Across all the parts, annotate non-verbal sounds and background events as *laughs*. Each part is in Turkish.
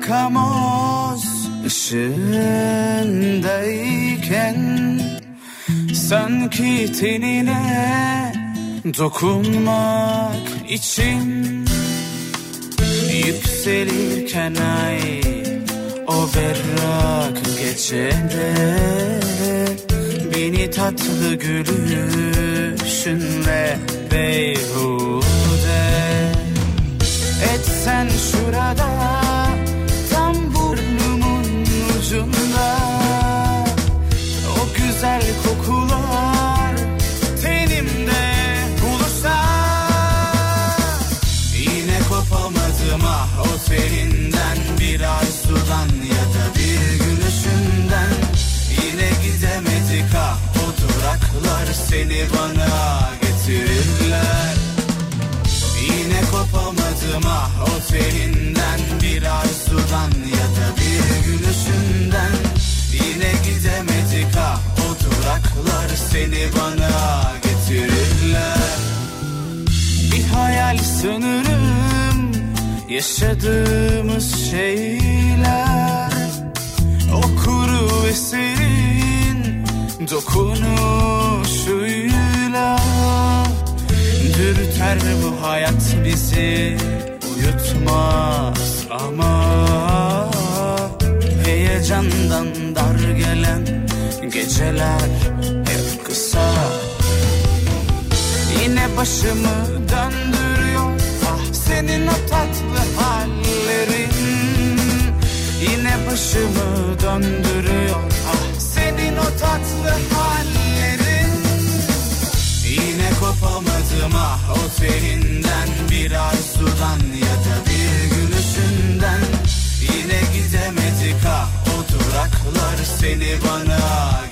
yakamoz ışığındayken. Sanki tenine dokunmak için Yükselirken ay o berrak gecede Beni tatlı gülüşünle beyhude. Etsen şurada ah o teninden bir arzudan ya da bir gülüşünden Yine gidemedik o duraklar seni bana getirirler. Yine kopamadım ah o teninden bir arzudan ya da bir gülüşünden Yine gidemedik o duraklar seni bana getirirler. Bir hayal sanırım yaşadığımız şeyler O kuru ve serin dokunuşuyla Dürter bu hayat bizi uyutmaz ama Heyecandan dar gelen geceler hep kısa. Yine başımı döndürüyor Yine başımı döndürüyor. Ah senin o tatlı hallerin. Yine kopamadım ah o teninden bir arzudan ya da bir gülüşünden. Yine gidemedik ah o duraklar seni bana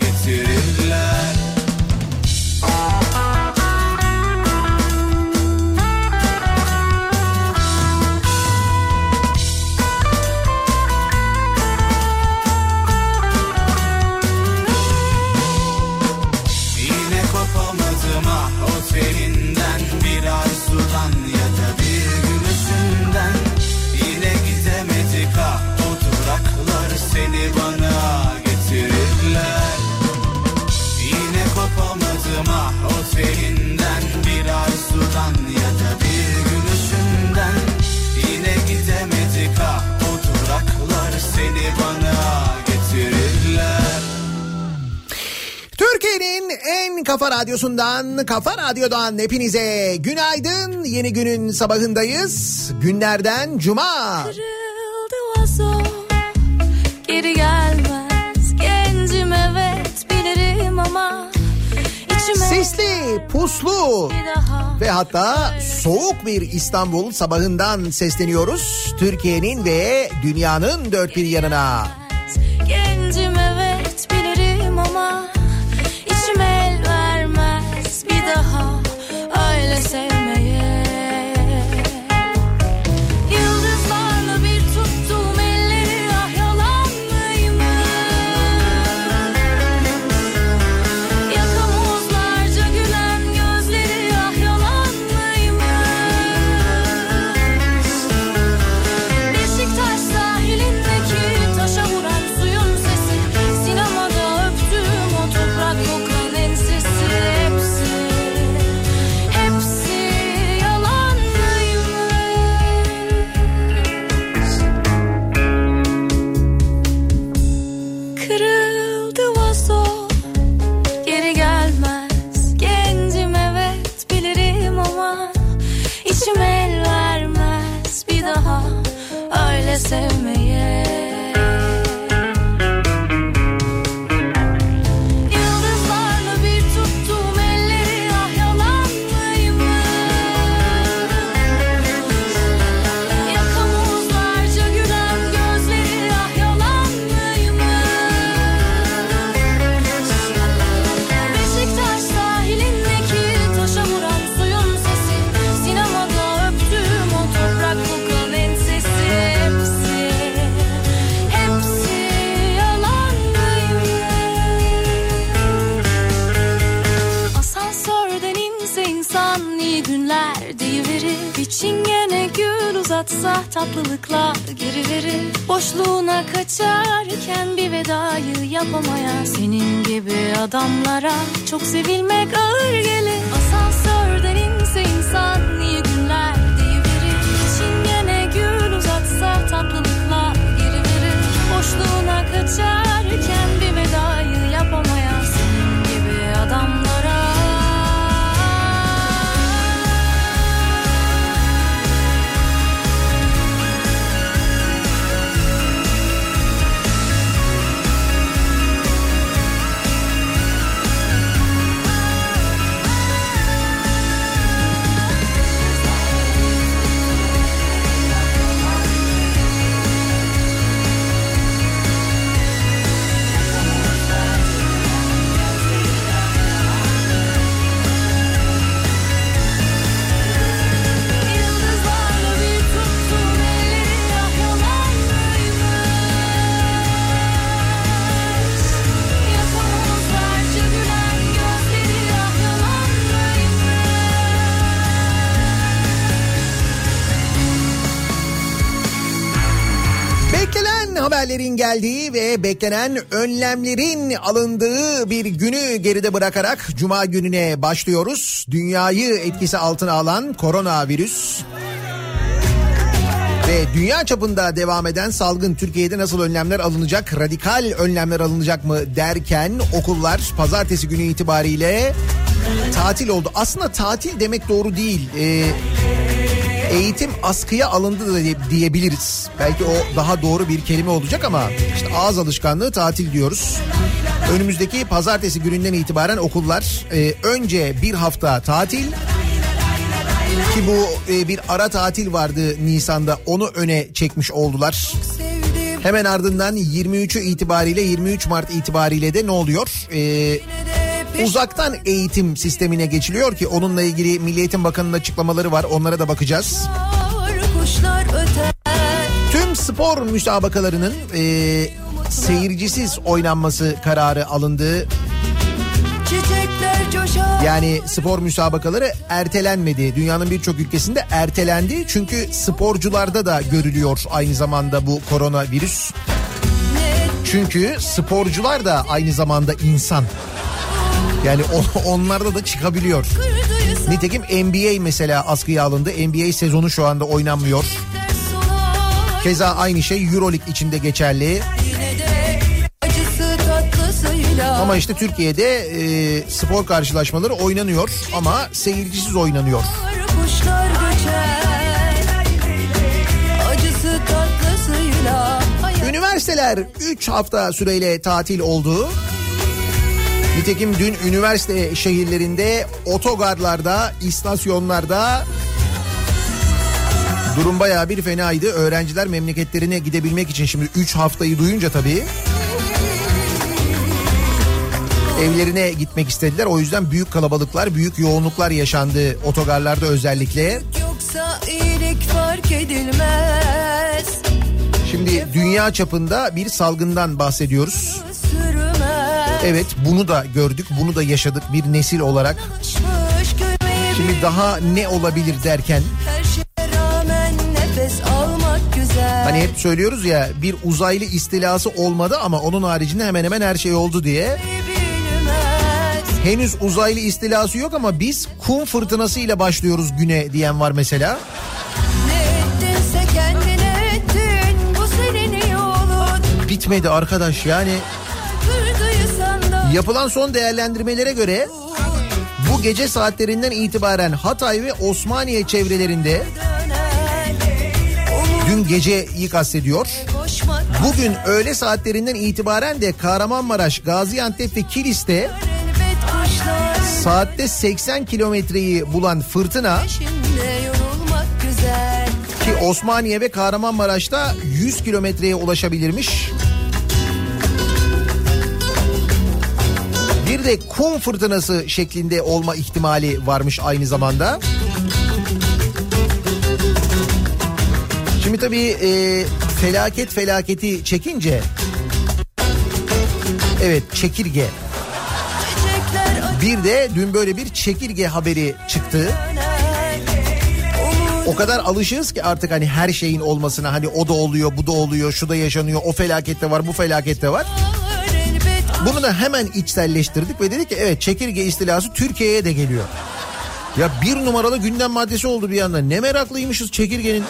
Kafa radyosundan, kafa radyodan hepinize günaydın. Yeni günün sabahındayız. Günlerden cuma. Kırıldı vazo Geri gelmez Gencim evet bilirim ama Sesli, puslu ve hatta soğuk bir İstanbul sabahından sesleniyoruz. Türkiye'nin ve dünyanın dört bir yanına. Gencim evet öyle tatlılıkla geri verir. Boşluğuna kaçarken bir vedayı yapamayan Senin gibi adamlara çok sevilmek ağır gelir. Asansörden inse insan iyi günler diyebilir. Çingene gül uzatsa tatlılıkla geri verir. Boşluğuna kaçarken geldiği ve beklenen önlemlerin alındığı bir günü geride bırakarak Cuma gününe başlıyoruz. Dünyayı etkisi altına alan koronavirüs ve dünya çapında devam eden salgın Türkiye'de nasıl önlemler alınacak, radikal önlemler alınacak mı derken okullar pazartesi günü itibariyle tatil oldu. Aslında tatil demek doğru değil. Ee, eğitim askıya alındı da diye- diyebiliriz. Belki o daha doğru bir kelime olacak ama işte ağız alışkanlığı tatil diyoruz. Önümüzdeki pazartesi gününden itibaren okullar e, önce bir hafta tatil ki bu e, bir ara tatil vardı Nisan'da onu öne çekmiş oldular. Hemen ardından 23'ü itibariyle 23 Mart itibariyle de ne oluyor? Ee, uzaktan eğitim sistemine geçiliyor ki onunla ilgili Milli Eğitim Bakanı'nın açıklamaları var onlara da bakacağız. kuşlar Tüm spor müsabakalarının e, seyircisiz oynanması kararı alındı. Yani spor müsabakaları ertelenmedi. Dünyanın birçok ülkesinde ertelendi. Çünkü sporcularda da görülüyor aynı zamanda bu koronavirüs. Çünkü sporcular da aynı zamanda insan. Yani o- *laughs* onlarda da çıkabiliyor. Nitekim NBA mesela askıya alındı. NBA sezonu şu anda oynanmıyor. Keza aynı şey Euroleague içinde geçerli. Ama işte Türkiye'de e, spor karşılaşmaları oynanıyor ama seyircisiz oynanıyor. Kuşlar Üniversiteler 3 hafta süreyle tatil oldu. Nitekim dün üniversite şehirlerinde otogarlarda, istasyonlarda durum bayağı bir fenaydı. Öğrenciler memleketlerine gidebilmek için şimdi 3 haftayı duyunca tabii evlerine gitmek istediler. O yüzden büyük kalabalıklar, büyük yoğunluklar yaşandı otogarlarda özellikle. Yoksa iyilik fark edilmez Şimdi dünya çapında bir salgından bahsediyoruz. Evet bunu da gördük, bunu da yaşadık bir nesil olarak. Şimdi daha ne olabilir derken hani hep söylüyoruz ya bir uzaylı istilası olmadı ama onun haricinde hemen hemen her şey oldu diye. Henüz uzaylı istilası yok ama biz kum fırtınası ile başlıyoruz güne diyen var mesela. Kendine Bitmedi arkadaş yani yapılan son değerlendirmelere göre bu gece saatlerinden itibaren Hatay ve Osmaniye çevrelerinde dün geceyi kastediyor. Bugün öğle saatlerinden itibaren de Kahramanmaraş, Gaziantep ve Kilis'te saatte 80 kilometreyi bulan fırtına ki Osmaniye ve Kahramanmaraş'ta 100 kilometreye ulaşabilirmiş. Bir de kum fırtınası şeklinde olma ihtimali varmış aynı zamanda. Şimdi tabii e, felaket felaketi çekince evet çekirge bir de dün böyle bir çekirge haberi çıktı. O kadar alışığız ki artık hani her şeyin olmasına hani o da oluyor bu da oluyor şu da yaşanıyor o felakette var bu felakette var. Bunu da hemen içselleştirdik ve dedik ki evet çekirge istilası Türkiye'ye de geliyor. Ya bir numaralı gündem maddesi oldu bir anda. Ne meraklıymışız çekirgenin.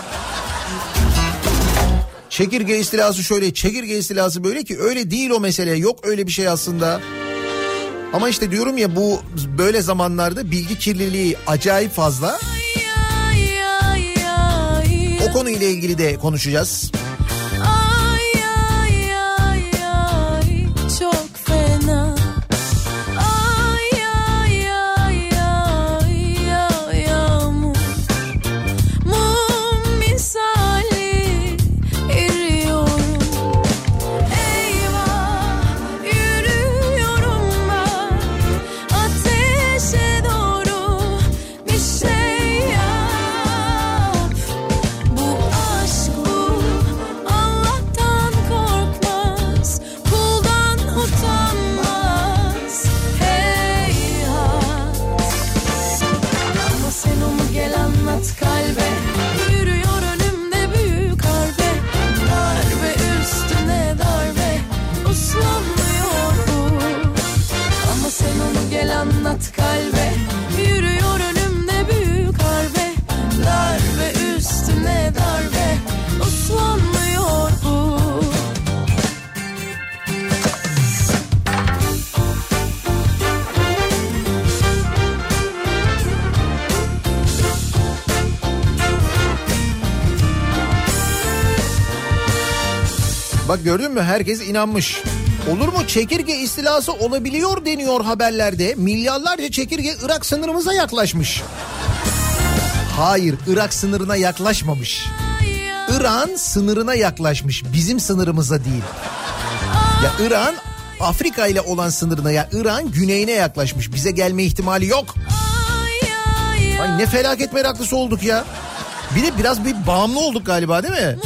Çekirge istilası şöyle, çekirge istilası böyle ki öyle değil o mesele. Yok öyle bir şey aslında. Ama işte diyorum ya bu böyle zamanlarda bilgi kirliliği acayip fazla. O konuyla ilgili de konuşacağız. Gördün mü herkes inanmış. Olur mu çekirge istilası olabiliyor deniyor haberlerde. Milyarlarca çekirge Irak sınırımıza yaklaşmış. Hayır Irak sınırına yaklaşmamış. İran sınırına yaklaşmış bizim sınırımıza değil. Ya İran Afrika ile olan sınırına ya İran güneyine yaklaşmış. Bize gelme ihtimali yok. Ay ne felaket meraklısı olduk ya. Bir de biraz bir bağımlı olduk galiba değil mi?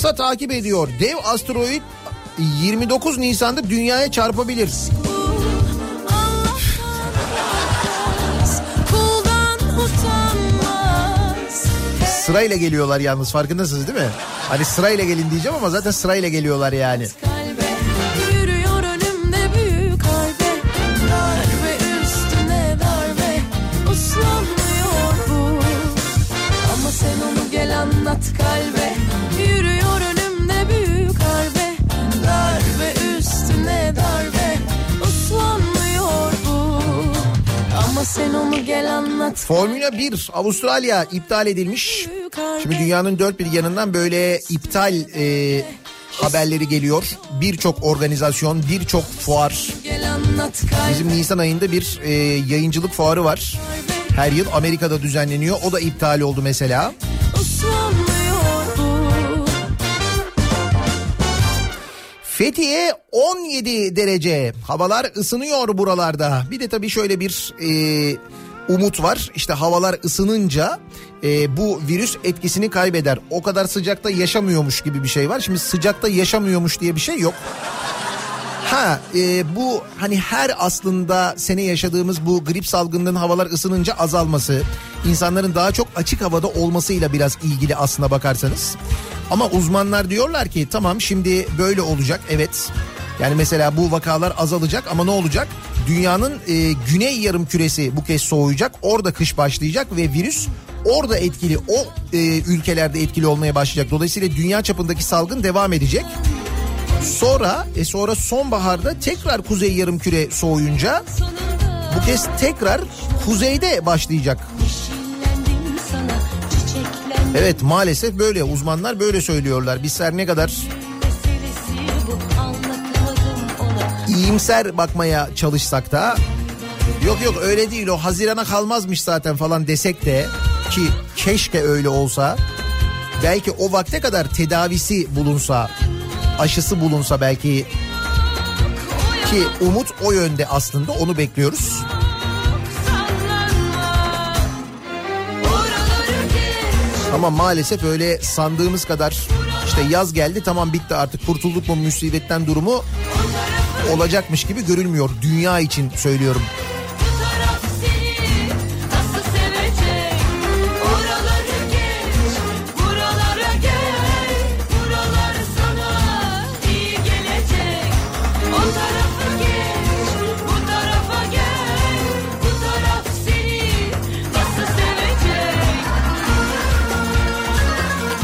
NASA takip ediyor. Dev asteroid 29 Nisan'da dünyaya çarpabilir. Sırayla geliyorlar yalnız farkındasınız değil mi? Hani sırayla gelin diyeceğim ama zaten sırayla geliyorlar yani. Anlat Formula 1 Avustralya iptal edilmiş. Şimdi dünyanın dört bir yanından böyle iptal e, haberleri geliyor. Birçok organizasyon, birçok fuar. Bizim Nisan ayında bir e, yayıncılık fuarı var. Her yıl Amerika'da düzenleniyor. O da iptal oldu mesela. Fethiye 17 derece. Havalar ısınıyor buralarda. Bir de tabii şöyle bir e, umut var. İşte havalar ısınınca e, bu virüs etkisini kaybeder. O kadar sıcakta yaşamıyormuş gibi bir şey var. Şimdi sıcakta yaşamıyormuş diye bir şey yok. Ha e, bu hani her aslında sene yaşadığımız bu grip salgınının havalar ısınınca azalması, insanların daha çok açık havada olmasıyla biraz ilgili aslına bakarsanız. Ama uzmanlar diyorlar ki tamam şimdi böyle olacak evet. Yani mesela bu vakalar azalacak ama ne olacak? Dünyanın e, güney yarım küresi bu kez soğuyacak. Orada kış başlayacak ve virüs orada etkili o e, ülkelerde etkili olmaya başlayacak. Dolayısıyla dünya çapındaki salgın devam edecek. Sonra e sonra sonbaharda tekrar kuzey yarım küre soğuyunca bu kez tekrar kuzeyde başlayacak. Evet maalesef böyle uzmanlar böyle söylüyorlar. Biz her ne kadar iyimser bakmaya çalışsak da yok yok öyle değil o Haziran'a kalmazmış zaten falan desek de ki keşke öyle olsa belki o vakte kadar tedavisi bulunsa aşısı bulunsa belki ki umut o yönde aslında onu bekliyoruz. Ama maalesef öyle sandığımız kadar İşte yaz geldi tamam bitti artık kurtulduk mu musibetten durumu olacakmış gibi görülmüyor. Dünya için söylüyorum.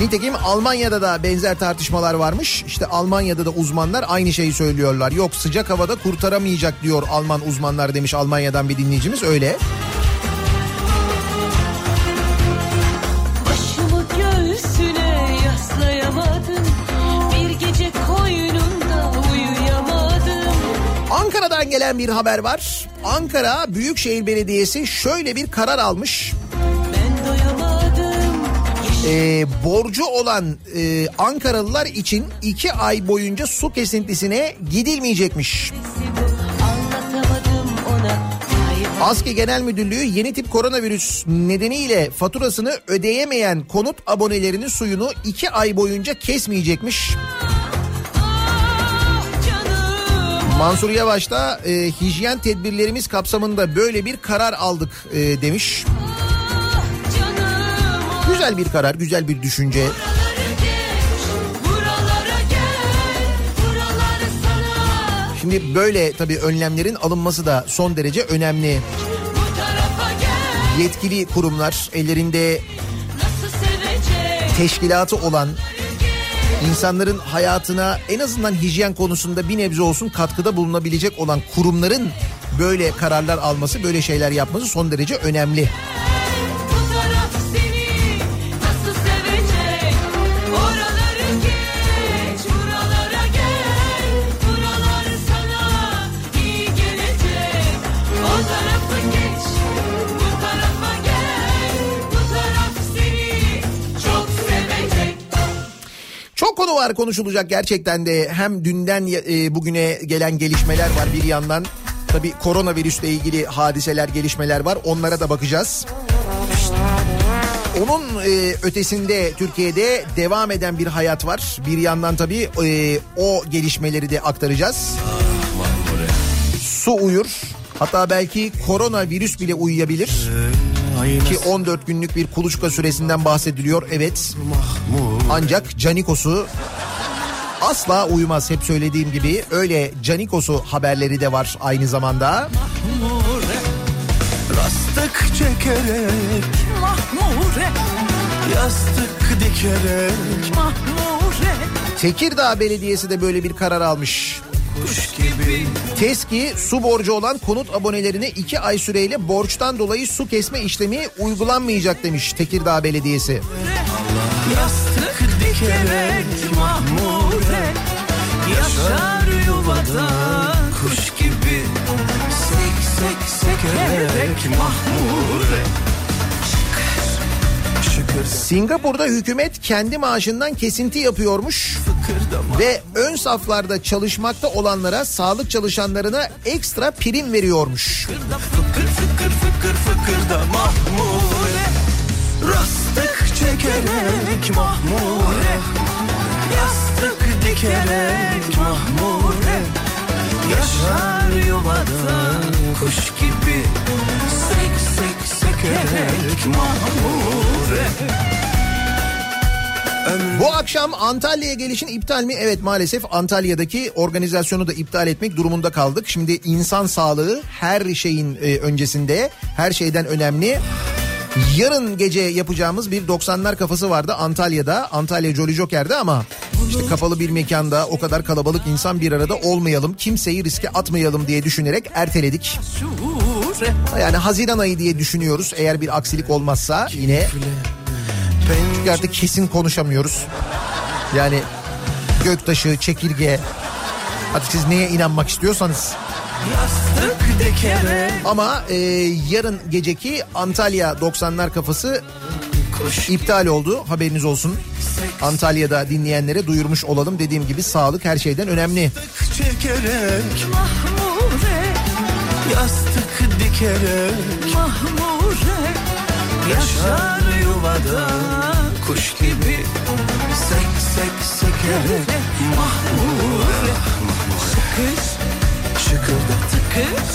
Nitekim Almanya'da da benzer tartışmalar varmış. İşte Almanya'da da uzmanlar aynı şeyi söylüyorlar. Yok sıcak havada kurtaramayacak diyor Alman uzmanlar demiş Almanya'dan bir dinleyicimiz öyle. Ankara'dan gelen bir haber var. Ankara Büyükşehir Belediyesi şöyle bir karar almış. Ee, borcu olan e, Ankaralılar için iki ay boyunca su kesintisine gidilmeyecekmiş. ASKİ Genel Müdürlüğü yeni tip koronavirüs nedeniyle faturasını ödeyemeyen konut abonelerinin suyunu iki ay boyunca kesmeyecekmiş. Mansur Yavaş da e, hijyen tedbirlerimiz kapsamında böyle bir karar aldık e, demiş. Canım Güzel bir karar, güzel bir düşünce. Şimdi böyle tabii önlemlerin alınması da son derece önemli. Yetkili kurumlar ellerinde teşkilatı olan insanların hayatına en azından hijyen konusunda bir nebze olsun katkıda bulunabilecek olan kurumların böyle kararlar alması, böyle şeyler yapması son derece önemli. Konuşulacak gerçekten de hem dünden e, bugüne gelen gelişmeler var bir yandan. Tabii koronavirüsle ilgili hadiseler, gelişmeler var. Onlara da bakacağız. Onun e, ötesinde Türkiye'de devam eden bir hayat var. Bir yandan tabii e, o gelişmeleri de aktaracağız. Su uyur. Hatta belki koronavirüs bile uyuyabilir. Ki 14 günlük bir kuluçka süresinden bahsediliyor. Evet. Ancak Canikos'u asla uyumaz. Hep söylediğim gibi öyle Canikos'u haberleri de var aynı zamanda. Rastık çekerek Mahmure, Yastık dikerek mahmure. Tekirdağ Belediyesi de böyle bir karar almış. Kuş gibi TESKİ su borcu olan konut abonelerine 2 ay süreyle borçtan dolayı su kesme işlemi uygulanmayacak demiş Tekirdağ Belediyesi. Yastık dikerek mahmure Yaşar yuvada kuş gibi. Sek sek sekerek şükür. Singapur'da hükümet kendi maaşından kesinti yapıyormuş ve ön saflarda çalışmakta olanlara sağlık çalışanlarına ekstra prim veriyormuş. Fıkırda fıkır fıkır fıkır fıkırda mahmure Rastık çekerek mahmure Yastık dikerek mahmure Yaşar yuvada kuş gibi Sek sek sekerek mahmure Bu akşam Antalya'ya gelişin iptal mi? Evet maalesef Antalya'daki organizasyonu da iptal etmek durumunda kaldık. Şimdi insan sağlığı her şeyin e, öncesinde, her şeyden önemli. Yarın gece yapacağımız bir 90'lar kafası vardı Antalya'da. Antalya Jolly Joker'de ama işte kapalı bir mekanda o kadar kalabalık insan bir arada olmayalım. Kimseyi riske atmayalım diye düşünerek erteledik. Yani Haziran ayı diye düşünüyoruz eğer bir aksilik olmazsa yine. Çünkü artık kesin konuşamıyoruz. Yani göktaşı, çekirge artık siz neye inanmak istiyorsanız. Yastık dikerek Ama e, yarın geceki Antalya 90'lar kafası iptal oldu. Haberiniz olsun. Antalya'da dinleyenlere duyurmuş olalım. Dediğim gibi sağlık her şeyden önemli. çekerek. Mahmure, Yastık dikerek. Mahmure. Yaşar yuvada kuş gibi. Sek sek sekerek. Mahmure. Şıkır Şıkırda tıkır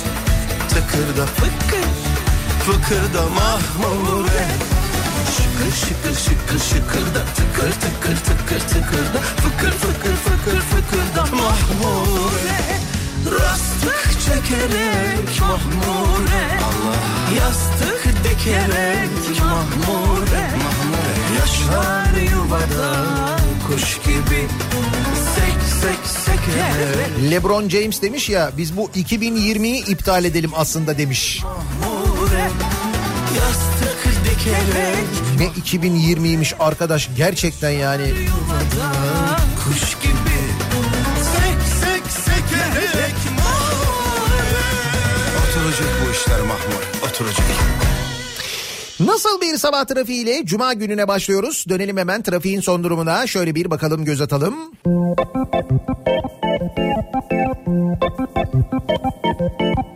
tıkırda fıkır. Fıkırda mahmure Şıkır şıkır şıkır şıkırda Tıkır tıkır tıkır tıkırda Fıkır fıkır fıkır fıkırda mahmure Rastık çekerek mahmure Yastık dikerek mahmure Yaşar yuvada kuş gibi Sek sek sekerek LeBron James demiş ya biz bu 2020'yi iptal edelim aslında demiş. Ne 2020'ymiş arkadaş gerçekten yani. kuş gibi Nasıl bir sabah trafiğiyle cuma gününe başlıyoruz. Dönelim hemen trafiğin son durumuna. Şöyle bir bakalım göz atalım. Kafa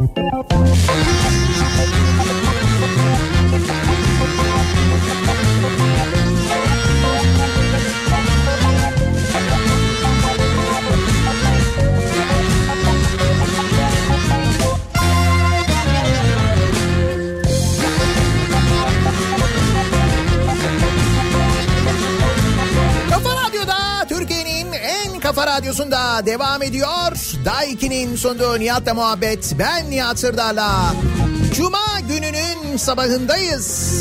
kafa radyosunda devam ediyor. Daiki'nin sunduğu Nihat'la muhabbet. Ben Nihat Sırdar'la. Cuma gününün sabahındayız.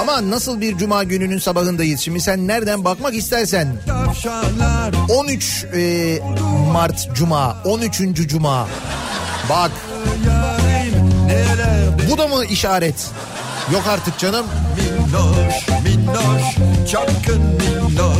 Ama nasıl bir cuma gününün sabahındayız? Şimdi sen nereden bakmak istersen. 13 e, Mart Cuma, 13. Cuma. Bak bu da mı işaret? Yok artık canım. Minnoş, minnoş, çapkın minnoş,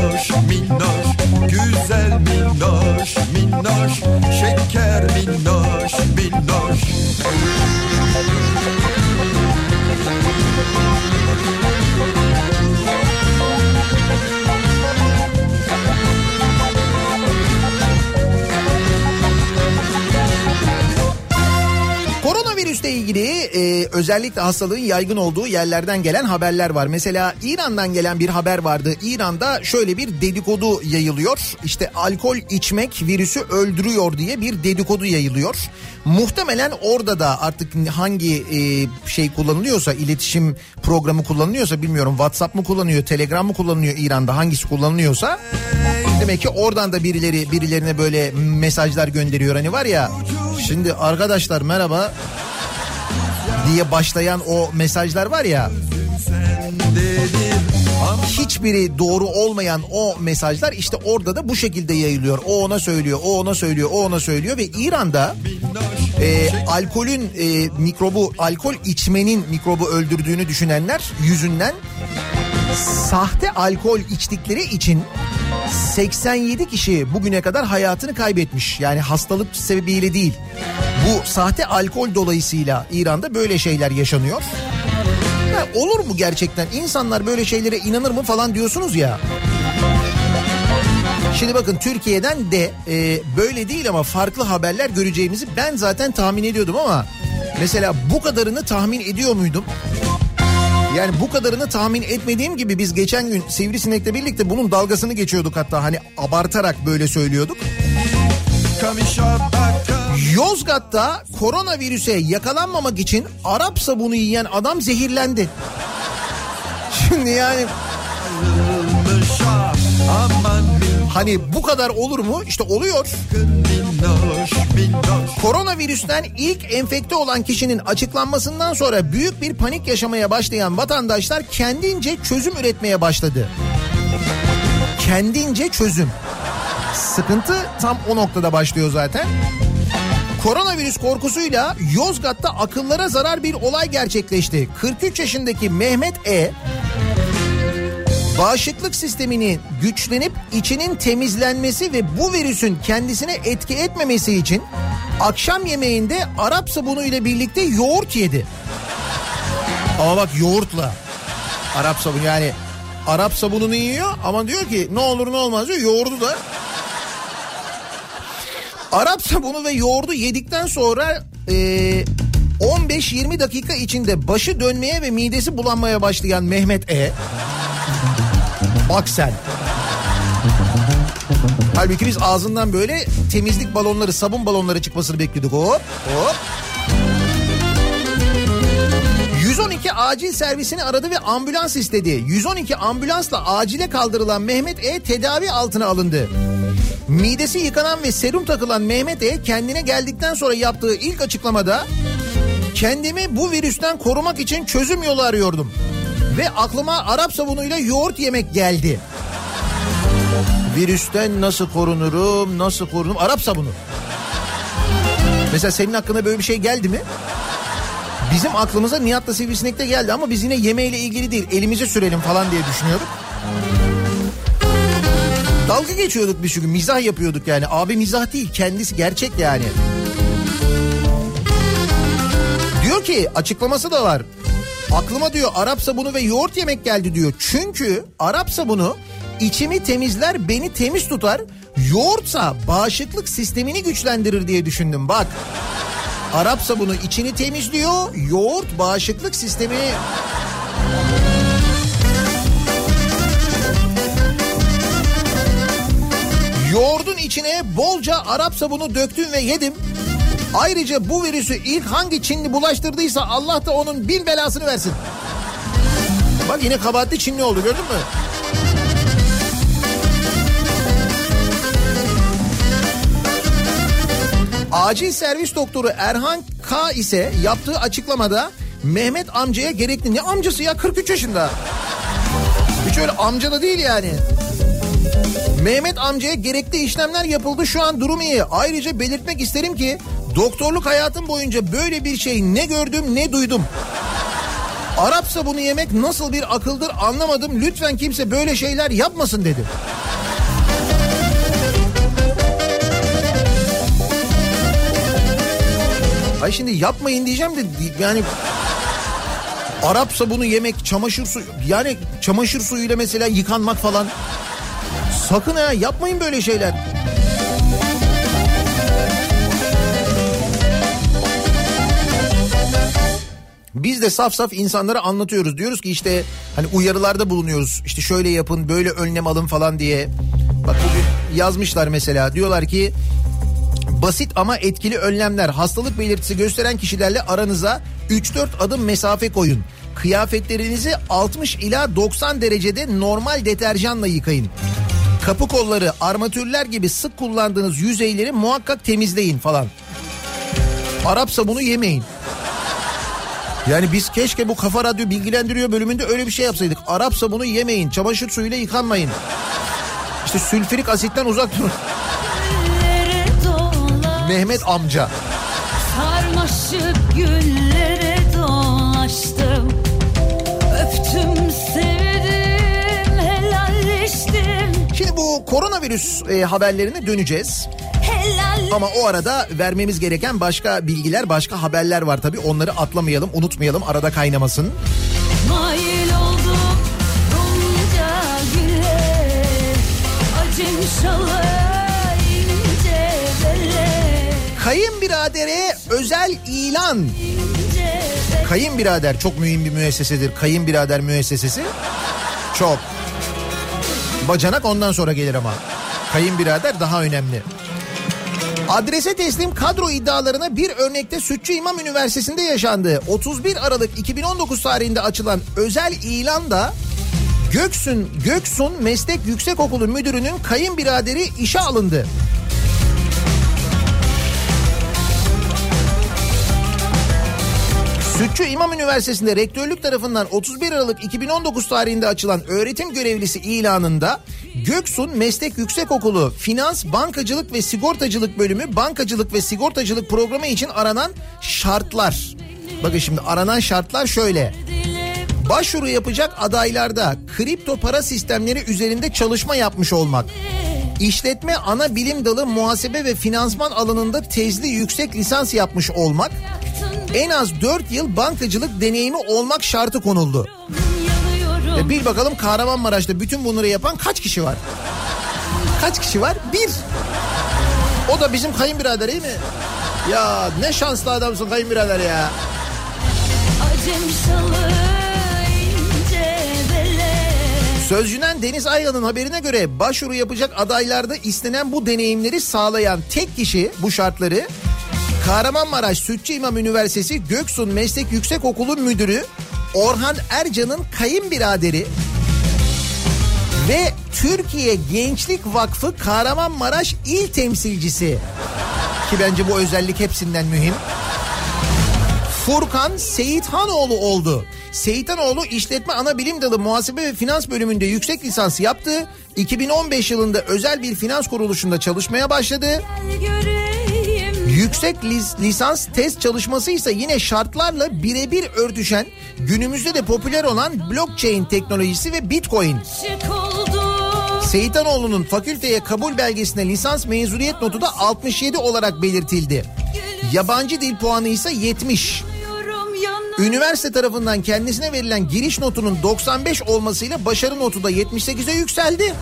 özellikle hastalığın yaygın olduğu yerlerden gelen haberler var. Mesela İran'dan gelen bir haber vardı. İran'da şöyle bir dedikodu yayılıyor. İşte alkol içmek virüsü öldürüyor diye bir dedikodu yayılıyor. Muhtemelen orada da artık hangi e, şey kullanılıyorsa iletişim programı kullanılıyorsa bilmiyorum WhatsApp mı kullanıyor, Telegram mı kullanılıyor İran'da hangisi kullanılıyorsa demek ki oradan da birileri birilerine böyle mesajlar gönderiyor hani var ya şimdi arkadaşlar merhaba diye başlayan o mesajlar var ya hiçbiri doğru olmayan o mesajlar işte orada da bu şekilde yayılıyor. O ona söylüyor, o ona söylüyor, o ona söylüyor ve İran'da e, alkolün e, mikrobu, alkol içmenin mikrobu öldürdüğünü düşünenler yüzünden sahte alkol içtikleri için 87 kişi bugüne kadar hayatını kaybetmiş. Yani hastalık sebebiyle değil. Bu sahte alkol dolayısıyla İran'da böyle şeyler yaşanıyor. Ya olur mu gerçekten? İnsanlar böyle şeylere inanır mı falan diyorsunuz ya. Şimdi bakın Türkiye'den de e, böyle değil ama farklı haberler göreceğimizi ben zaten tahmin ediyordum ama mesela bu kadarını tahmin ediyor muydum? Yani bu kadarını tahmin etmediğim gibi biz geçen gün Sivrisinek'le birlikte bunun dalgasını geçiyorduk hatta hani abartarak böyle söylüyorduk. Yozgat'ta koronavirüse yakalanmamak için Arap sabunu yiyen adam zehirlendi. *laughs* Şimdi yani hani bu kadar olur mu? İşte oluyor. Koronavirüsten ilk enfekte olan kişinin açıklanmasından sonra büyük bir panik yaşamaya başlayan vatandaşlar kendince çözüm üretmeye başladı. Kendince çözüm. Sıkıntı tam o noktada başlıyor zaten. Koronavirüs korkusuyla Yozgat'ta akıllara zarar bir olay gerçekleşti. 43 yaşındaki Mehmet E bağışıklık sisteminin güçlenip içinin temizlenmesi ve bu virüsün kendisine etki etmemesi için akşam yemeğinde Arap sabunu ile birlikte yoğurt yedi. Ama bak yoğurtla. Arap sabunu yani Arap sabununu yiyor ama diyor ki ne olur ne olmaz diyor yoğurdu da. Arap sabunu ve yoğurdu yedikten sonra e, 15-20 dakika içinde başı dönmeye ve midesi bulanmaya başlayan Mehmet E Bak sen. Halbuki biz ağzından böyle temizlik balonları, sabun balonları çıkmasını bekliyorduk. Hop hop. 112 acil servisini aradı ve ambulans istedi. 112 ambulansla acile kaldırılan Mehmet E tedavi altına alındı. Midesi yıkanan ve serum takılan Mehmet E kendine geldikten sonra yaptığı ilk açıklamada kendimi bu virüsten korumak için çözüm yolu arıyordum. Ve aklıma Arap sabunuyla yoğurt yemek geldi. Virüsten nasıl korunurum, nasıl korunurum? Arap sabunu. Mesela senin hakkında böyle bir şey geldi mi? Bizim aklımıza Nihat'la Sivrisinek de geldi ama biz yine yemeğiyle ilgili değil elimize sürelim falan diye düşünüyorduk. Dalga geçiyorduk bir çünkü mizah yapıyorduk yani. Abi mizah değil kendisi gerçek yani. Diyor ki açıklaması da var. Aklıma diyor Arap sabunu ve yoğurt yemek geldi diyor. Çünkü Arap sabunu içimi temizler beni temiz tutar. Yoğurtsa bağışıklık sistemini güçlendirir diye düşündüm bak. Arap sabunu içini temizliyor, yoğurt bağışıklık sistemi... Yoğurdun içine bolca Arap sabunu döktüm ve yedim. Ayrıca bu virüsü ilk hangi Çinli bulaştırdıysa Allah da onun bin belasını versin. Bak yine kabahatli Çinli oldu gördün mü? Acil servis doktoru Erhan K ise yaptığı açıklamada Mehmet amcaya gerekli ne amcası ya 43 yaşında. Hiç öyle amca da değil yani. Mehmet amcaya gerekli işlemler yapıldı şu an durum iyi. Ayrıca belirtmek isterim ki doktorluk hayatım boyunca böyle bir şey ne gördüm ne duydum. Arap sabunu yemek nasıl bir akıldır anlamadım. Lütfen kimse böyle şeyler yapmasın dedi. Ay şimdi yapmayın diyeceğim de yani Arap sabunu yemek, çamaşır suyu yani çamaşır suyuyla mesela yıkanmak falan. Sakın ha yapmayın böyle şeyler. Biz de saf saf insanlara anlatıyoruz. Diyoruz ki işte hani uyarılarda bulunuyoruz. İşte şöyle yapın, böyle önlem alın falan diye. Bak bugün yazmışlar mesela. Diyorlar ki basit ama etkili önlemler. Hastalık belirtisi gösteren kişilerle aranıza 3-4 adım mesafe koyun. Kıyafetlerinizi 60 ila 90 derecede normal deterjanla yıkayın. Kapı kolları, armatürler gibi sık kullandığınız yüzeyleri muhakkak temizleyin falan. Arap sabunu yemeyin. Yani biz keşke bu Kafa Radyo bilgilendiriyor bölümünde öyle bir şey yapsaydık. Arap sabunu yemeyin, çamaşır suyuyla yıkanmayın. İşte sülfürik asitten uzak durun. Mehmet amca. Sarmaşık güllere dolaştım Öptüm sevdim helalleştim Şimdi bu koronavirüs e, haberlerine döneceğiz. Ama o arada vermemiz gereken başka bilgiler, başka haberler var tabii. Onları atlamayalım, unutmayalım, arada kaynamasın. Mail güle şalı bele Kayınbiradere özel ilan. Kayınbirader çok mühim bir müessesedir. Kayınbirader müessesesi çok. Bacanak ondan sonra gelir ama. Kayınbirader daha önemli. Adrese teslim kadro iddialarına bir örnekte Sütçü İmam Üniversitesi'nde yaşandı. 31 Aralık 2019 tarihinde açılan özel ilanda Göksun, Göksun Meslek Yüksekokulu Müdürü'nün kayınbiraderi işe alındı. Sütçü İmam Üniversitesi'nde rektörlük tarafından 31 Aralık 2019 tarihinde açılan öğretim görevlisi ilanında Göksun Meslek Yüksekokulu Finans, Bankacılık ve Sigortacılık Bölümü Bankacılık ve Sigortacılık Programı için aranan şartlar. Bakın şimdi aranan şartlar şöyle. Başvuru yapacak adaylarda kripto para sistemleri üzerinde çalışma yapmış olmak. İşletme ana bilim dalı muhasebe ve finansman alanında tezli yüksek lisans yapmış olmak. En az 4 yıl bankacılık deneyimi olmak şartı konuldu. E bil bakalım Kahramanmaraş'ta bütün bunları yapan kaç kişi var? Kaç kişi var? Bir. O da bizim kayınbirader değil mi? Ya ne şanslı adamsın kayınbirader ya. Acem şalı Sözcüden Deniz Ayhan'ın haberine göre başvuru yapacak adaylarda istenen bu deneyimleri sağlayan tek kişi bu şartları Kahramanmaraş Sütçü İmam Üniversitesi Göksun Meslek Yüksekokulu Müdürü Orhan Ercan'ın kayınbiraderi ve Türkiye Gençlik Vakfı Kahramanmaraş İl Temsilcisi ki bence bu özellik hepsinden mühim. Furkan Seyithanoğlu oldu. Seyithanoğlu işletme ana bilim dalı muhasebe ve finans bölümünde yüksek lisans yaptı. 2015 yılında özel bir finans kuruluşunda çalışmaya başladı. Göreyim Yüksek lis- lisans test çalışması ise yine şartlarla birebir örtüşen günümüzde de popüler olan blockchain teknolojisi ve bitcoin. Seyitanoğlu'nun fakülteye kabul belgesine lisans mezuniyet notu da 67 olarak belirtildi. Yabancı dil puanı ise 70. Yorum yana Üniversite tarafından kendisine verilen giriş notunun 95 olmasıyla başarı notu da 78'e yükseldi.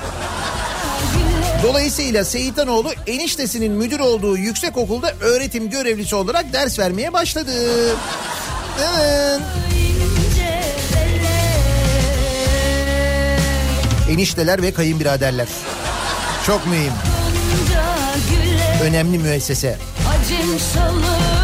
Dolayısıyla Seyitanoğlu eniştesinin müdür olduğu yüksek okulda öğretim görevlisi olarak ders vermeye başladı. Evet. Enişteler ve kayınbiraderler. Çok mühim. Önemli müessese. acım şalı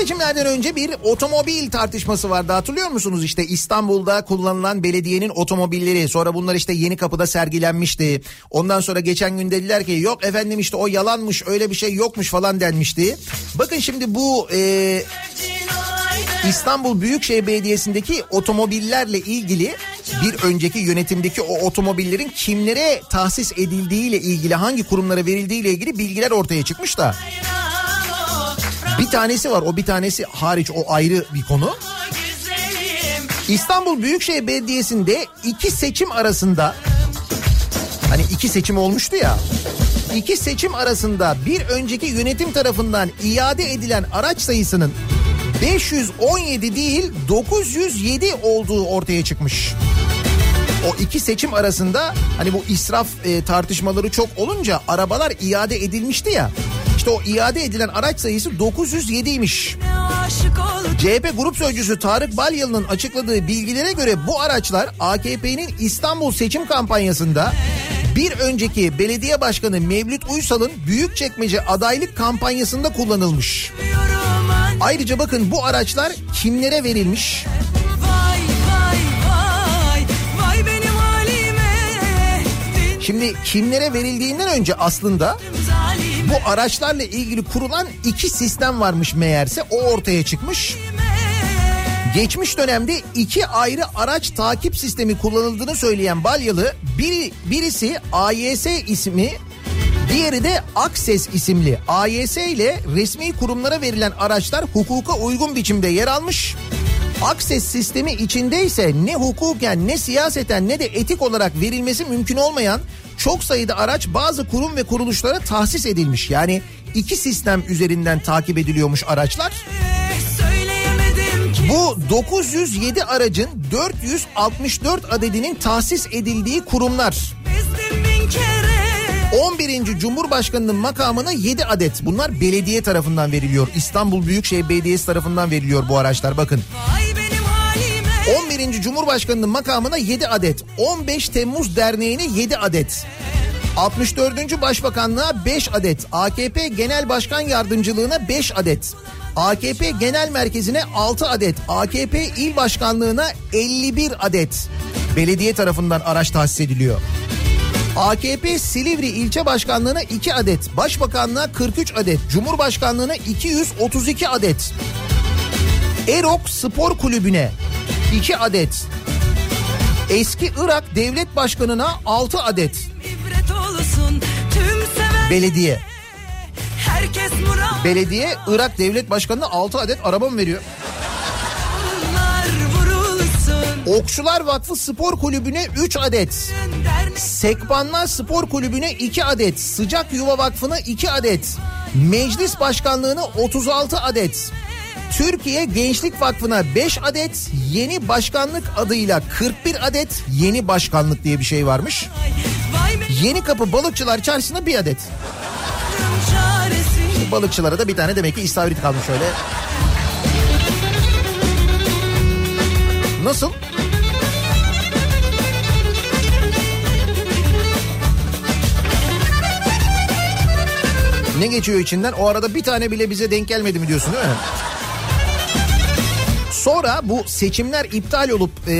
seçimlerden önce bir otomobil tartışması vardı hatırlıyor musunuz? İşte İstanbul'da kullanılan belediyenin otomobilleri sonra bunlar işte yeni kapıda sergilenmişti. Ondan sonra geçen gün dediler ki yok efendim işte o yalanmış öyle bir şey yokmuş falan denmişti. Bakın şimdi bu e, İstanbul Büyükşehir Belediyesi'ndeki otomobillerle ilgili bir önceki yönetimdeki o otomobillerin kimlere tahsis edildiğiyle ilgili hangi kurumlara verildiğiyle ilgili bilgiler ortaya çıkmış da. Bir tanesi var o bir tanesi hariç o ayrı bir konu. İstanbul Büyükşehir Belediyesi'nde iki seçim arasında hani iki seçim olmuştu ya. İki seçim arasında bir önceki yönetim tarafından iade edilen araç sayısının 517 değil 907 olduğu ortaya çıkmış. O iki seçim arasında hani bu israf e, tartışmaları çok olunca arabalar iade edilmişti ya. İşte o iade edilen araç sayısı 907'ymiş. Aşık oldum. CHP Grup Sözcüsü Tarık Balyalı'nın açıkladığı bilgilere göre bu araçlar AKP'nin İstanbul seçim kampanyasında bir önceki belediye başkanı Mevlüt Uysal'ın Büyükçekmece adaylık kampanyasında kullanılmış. Ayrıca bakın bu araçlar kimlere verilmiş? Şimdi kimlere verildiğinden önce aslında bu araçlarla ilgili kurulan iki sistem varmış meğerse o ortaya çıkmış. Geçmiş dönemde iki ayrı araç takip sistemi kullanıldığını söyleyen Balyalı biri, birisi AYS ismi diğeri de Akses isimli AYS ile resmi kurumlara verilen araçlar hukuka uygun biçimde yer almış. Akses sistemi içinde ise ne hukuken ne siyaseten ne de etik olarak verilmesi mümkün olmayan çok sayıda araç bazı kurum ve kuruluşlara tahsis edilmiş. Yani iki sistem üzerinden takip ediliyormuş araçlar. Bu 907 aracın 464 adedinin tahsis edildiği kurumlar. Bezdim bin kere. 11. Cumhurbaşkanının makamına 7 adet. Bunlar belediye tarafından veriliyor. İstanbul Büyükşehir Belediyesi tarafından veriliyor bu araçlar bakın. Vay. 11. Cumhurbaşkanının makamına 7 adet. 15 Temmuz Derneği'ne 7 adet. 64. Başbakanlığa 5 adet. AKP Genel Başkan Yardımcılığına 5 adet. AKP Genel Merkezi'ne 6 adet. AKP İl Başkanlığına 51 adet. Belediye tarafından araç tahsis ediliyor. AKP Silivri İlçe Başkanlığı'na 2 adet, Başbakanlığa 43 adet, Cumhurbaşkanlığı'na 232 adet. Erok Spor Kulübü'ne 2 adet. Eski Irak Devlet Başkanı'na 6 adet belediye. Belediye Irak Devlet Başkanı'na 6 adet araba mı veriyor? Okçular Vakfı Spor Kulübü'ne 3 adet. Sekbanlar Spor Kulübü'ne 2 adet. Sıcak Yuva Vakfı'na 2 adet. Meclis Başkanlığı'na 36 adet. Türkiye Gençlik Vakfı'na 5 adet. Yeni başkanlık adıyla 41 adet. Yeni başkanlık diye bir şey varmış. Yeni Kapı Balıkçılar Çarşısı'na 1 adet. balıkçılara da bir tane demek ki istavrit kalmış öyle. Nasıl? Ne geçiyor içinden? O arada bir tane bile bize denk gelmedi mi diyorsun değil mi? Sonra bu seçimler iptal olup e,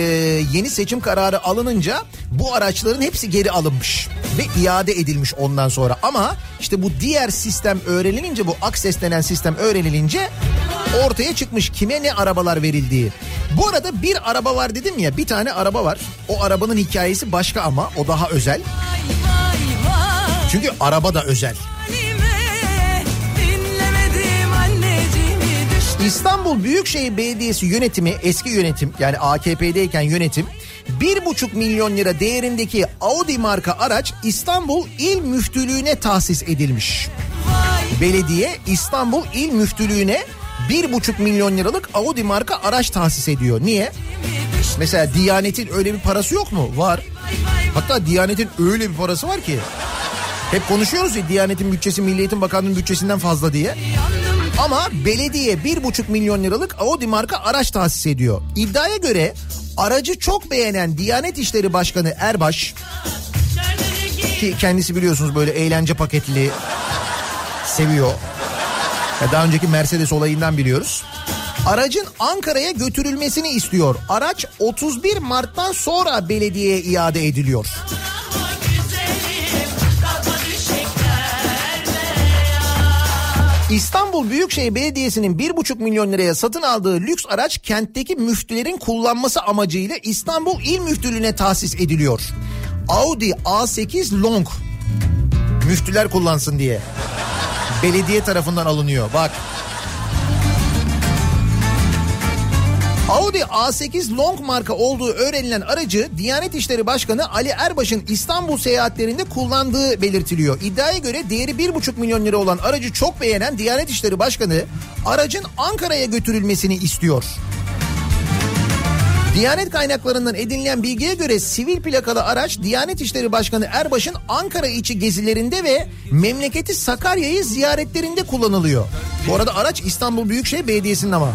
yeni seçim kararı alınınca bu araçların hepsi geri alınmış ve iade edilmiş ondan sonra. Ama işte bu diğer sistem öğrenilince bu Akses denen sistem öğrenilince ortaya çıkmış kime ne arabalar verildiği. Bu arada bir araba var dedim ya bir tane araba var. O arabanın hikayesi başka ama o daha özel. Çünkü araba da özel. İstanbul Büyükşehir Belediyesi yönetimi eski yönetim yani AKP'deyken yönetim 1,5 milyon lira değerindeki Audi marka araç İstanbul İl Müftülüğü'ne tahsis edilmiş. Belediye İstanbul İl Müftülüğü'ne 1,5 milyon liralık Audi marka araç tahsis ediyor. Niye? Mesela Diyanet'in öyle bir parası yok mu? Var. Hatta Diyanet'in öyle bir parası var ki. Hep konuşuyoruz ya Diyanet'in bütçesi Milli Eğitim Bakanlığı'nın bütçesinden fazla diye. Ama belediye bir buçuk milyon liralık Audi marka araç tahsis ediyor. İddiaya göre aracı çok beğenen Diyanet İşleri Başkanı Erbaş ki kendisi biliyorsunuz böyle eğlence paketli seviyor. Ya Daha önceki Mercedes olayından biliyoruz. Aracın Ankara'ya götürülmesini istiyor. Araç 31 Mart'tan sonra belediyeye iade ediliyor. İstanbul Büyükşehir Belediyesi'nin 1,5 milyon liraya satın aldığı lüks araç kentteki müftülerin kullanması amacıyla İstanbul İl Müftülüğü'ne tahsis ediliyor. Audi A8 Long müftüler kullansın diye. Belediye tarafından alınıyor bak. Audi A8 Long marka olduğu öğrenilen aracı Diyanet İşleri Başkanı Ali Erbaş'ın İstanbul seyahatlerinde kullandığı belirtiliyor. İddiaya göre değeri 1,5 milyon lira olan aracı çok beğenen Diyanet İşleri Başkanı aracın Ankara'ya götürülmesini istiyor. Diyanet kaynaklarından edinilen bilgiye göre sivil plakalı araç Diyanet İşleri Başkanı Erbaş'ın Ankara içi gezilerinde ve memleketi Sakarya'yı ziyaretlerinde kullanılıyor. Bu arada araç İstanbul Büyükşehir Belediyesi'nin ama.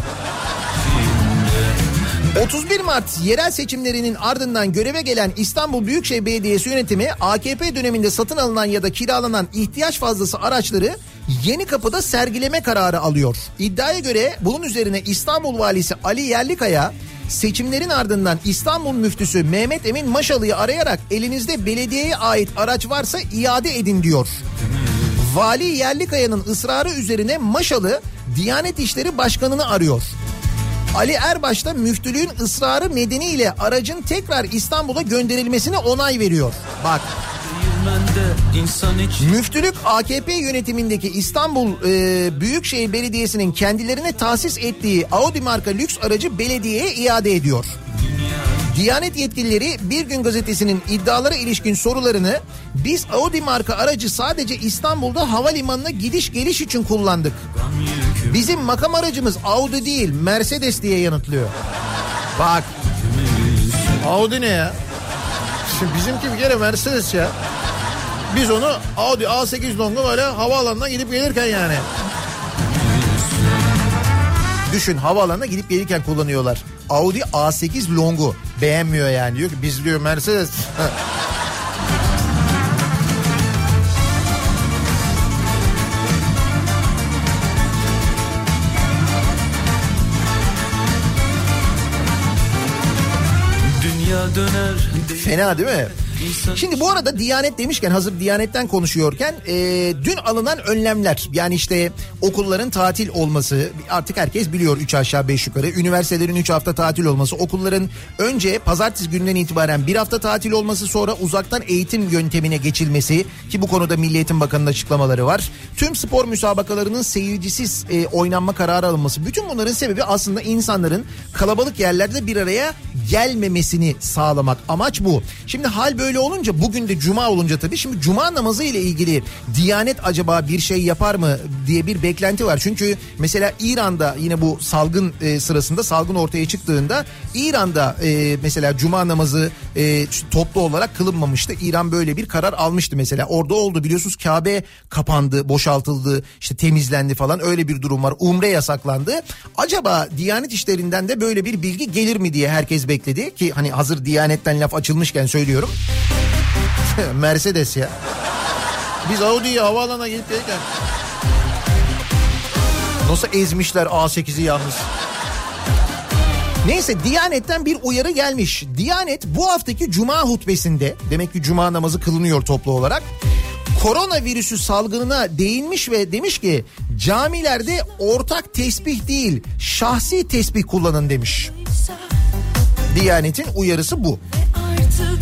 31 Mart yerel seçimlerinin ardından göreve gelen İstanbul Büyükşehir Belediyesi yönetimi AKP döneminde satın alınan ya da kiralanan ihtiyaç fazlası araçları Yeni Kapı'da sergileme kararı alıyor. İddiaya göre bunun üzerine İstanbul Valisi Ali Yerlikaya seçimlerin ardından İstanbul Müftüsü Mehmet Emin Maşalı'yı arayarak elinizde belediyeye ait araç varsa iade edin diyor. Vali Yerlikaya'nın ısrarı üzerine Maşalı Diyanet İşleri Başkanı'nı arıyor. Ali Erbaş da müftülüğün ısrarı nedeniyle aracın tekrar İstanbul'a gönderilmesine onay veriyor. Bak müftülük AKP yönetimindeki İstanbul e, Büyükşehir Belediyesi'nin kendilerine tahsis ettiği Audi marka lüks aracı belediyeye iade ediyor. Diyanet yetkilileri Bir Gün Gazetesi'nin iddialara ilişkin sorularını biz Audi marka aracı sadece İstanbul'da havalimanına gidiş geliş için kullandık. Bizim makam aracımız Audi değil Mercedes diye yanıtlıyor. Bak. Audi ne ya? Şimdi bizimki bir kere Mercedes ya. Biz onu Audi A8 Long'u böyle havaalanına gidip gelirken yani. Düşün havaalanına gidip gelirken kullanıyorlar. Audi A8 Long'u beğenmiyor yani. Diyor ki biz diyor Mercedes. *laughs* Fena değil mi? Şimdi bu arada Diyanet demişken hazır Diyanet'ten konuşuyorken e, dün alınan önlemler yani işte okulların tatil olması artık herkes biliyor 3 aşağı 5 yukarı üniversitelerin 3 hafta tatil olması okulların önce pazartesi gününden itibaren bir hafta tatil olması sonra uzaktan eğitim yöntemine geçilmesi ki bu konuda Milli Eğitim Bakanı'nın açıklamaları var. Tüm spor müsabakalarının seyircisiz e, oynanma kararı alınması bütün bunların sebebi aslında insanların kalabalık yerlerde bir araya gelmemesini sağlamak. Amaç bu. Şimdi hal böyle olunca bugün de cuma olunca tabii şimdi cuma namazı ile ilgili Diyanet acaba bir şey yapar mı diye bir beklenti var. Çünkü mesela İran'da yine bu salgın e, sırasında salgın ortaya çıktığında İran'da e, mesela cuma namazı e, toplu olarak kılınmamıştı. İran böyle bir karar almıştı mesela. Orada oldu biliyorsunuz Kabe kapandı, boşaltıldı, işte temizlendi falan öyle bir durum var. Umre yasaklandı. Acaba Diyanet işlerinden de böyle bir bilgi gelir mi diye herkes bekledi ki hani hazır Diyanet'ten laf açılmışken söylüyorum. *laughs* Mercedes ya. Biz Audi'yi havaalanına gelip gelirken Nasıl ezmişler A8'i yalnız. Neyse Diyanet'ten bir uyarı gelmiş. Diyanet bu haftaki cuma hutbesinde demek ki cuma namazı kılınıyor toplu olarak. Koronavirüsü salgınına değinmiş ve demiş ki camilerde ortak tesbih değil şahsi tesbih kullanın demiş. Diyanet'in uyarısı bu.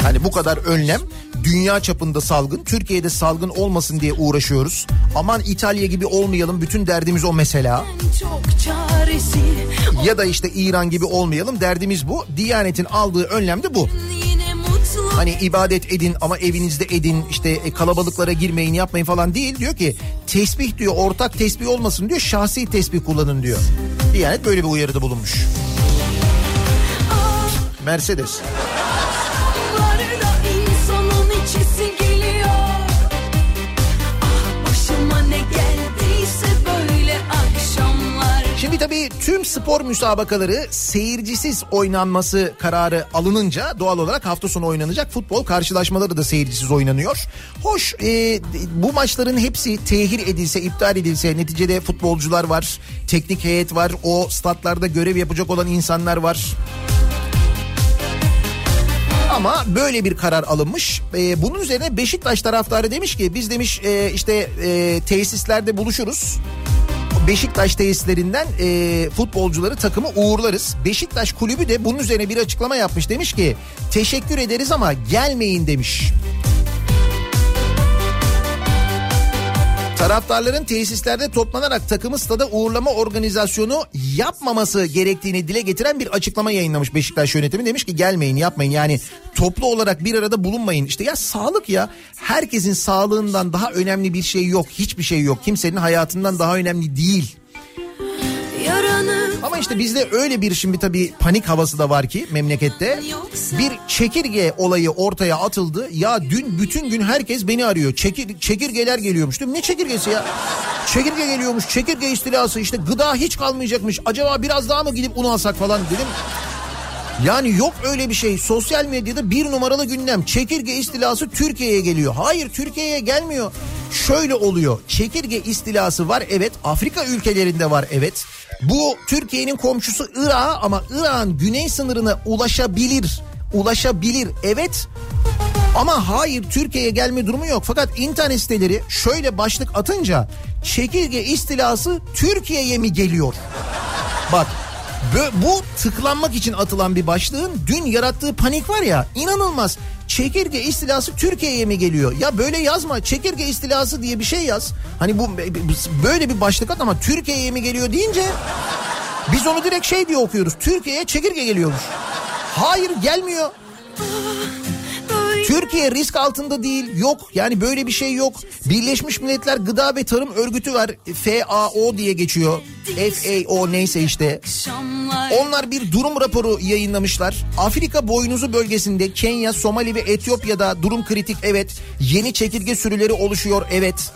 Hani bu kadar önlem dünya çapında salgın Türkiye'de salgın olmasın diye uğraşıyoruz. Aman İtalya gibi olmayalım bütün derdimiz o mesela. Ya da işte İran gibi olmayalım derdimiz bu. Diyanet'in aldığı önlem de bu. Hani ibadet edin ama evinizde edin işte e, kalabalıklara girmeyin yapmayın falan değil. Diyor ki tesbih diyor ortak tesbih olmasın diyor şahsi tesbih kullanın diyor. Diyanet böyle bir uyarıda bulunmuş. Akşamlar Şimdi tabii tüm spor müsabakaları seyircisiz oynanması kararı alınınca doğal olarak hafta sonu oynanacak futbol karşılaşmaları da seyircisiz oynanıyor. Hoş e, bu maçların hepsi tehir edilse iptal edilse neticede futbolcular var teknik heyet var o statlarda görev yapacak olan insanlar var. Ama böyle bir karar alınmış. Ee, bunun üzerine Beşiktaş taraftarı demiş ki biz demiş e, işte e, tesislerde buluşuruz. Beşiktaş tesislerinden e, futbolcuları takımı uğurlarız. Beşiktaş kulübü de bunun üzerine bir açıklama yapmış. Demiş ki teşekkür ederiz ama gelmeyin demiş. Taraftarların tesislerde toplanarak takımı stada uğurlama organizasyonu yapmaması gerektiğini dile getiren bir açıklama yayınlamış Beşiktaş yönetimi. Demiş ki gelmeyin yapmayın yani toplu olarak bir arada bulunmayın. İşte ya sağlık ya herkesin sağlığından daha önemli bir şey yok. Hiçbir şey yok. Kimsenin hayatından daha önemli değil. Yaranı Ama işte bizde öyle bir şimdi tabii panik havası da var ki memlekette. Bir çekirge olayı ortaya atıldı. Ya dün bütün gün herkes beni arıyor. Çekir, çekirgeler geliyormuş. Dedim ne çekirgesi ya? Çekirge geliyormuş. Çekirge istilası işte gıda hiç kalmayacakmış. Acaba biraz daha mı gidip un alsak falan dedim. Yani yok öyle bir şey. Sosyal medyada bir numaralı gündem. Çekirge istilası Türkiye'ye geliyor. Hayır Türkiye'ye gelmiyor. Şöyle oluyor. Çekirge istilası var evet. Afrika ülkelerinde var evet. Bu Türkiye'nin komşusu Irak ama Irak'ın güney sınırına ulaşabilir. Ulaşabilir evet. Ama hayır Türkiye'ye gelme durumu yok. Fakat internet siteleri şöyle başlık atınca çekirge istilası Türkiye'ye mi geliyor? Bak bu tıklanmak için atılan bir başlığın dün yarattığı panik var ya inanılmaz. Çekirge istilası Türkiye'ye mi geliyor? Ya böyle yazma. Çekirge istilası diye bir şey yaz. Hani bu böyle bir başlık at ama Türkiye'ye mi geliyor deyince biz onu direkt şey diye okuyoruz. Türkiye'ye çekirge geliyormuş. Hayır gelmiyor. Türkiye risk altında değil yok yani böyle bir şey yok. Birleşmiş Milletler Gıda ve Tarım Örgütü var FAO diye geçiyor. FAO neyse işte. Onlar bir durum raporu yayınlamışlar. Afrika boynuzu bölgesinde Kenya, Somali ve Etiyopya'da durum kritik evet. Yeni çekirge sürüleri oluşuyor evet.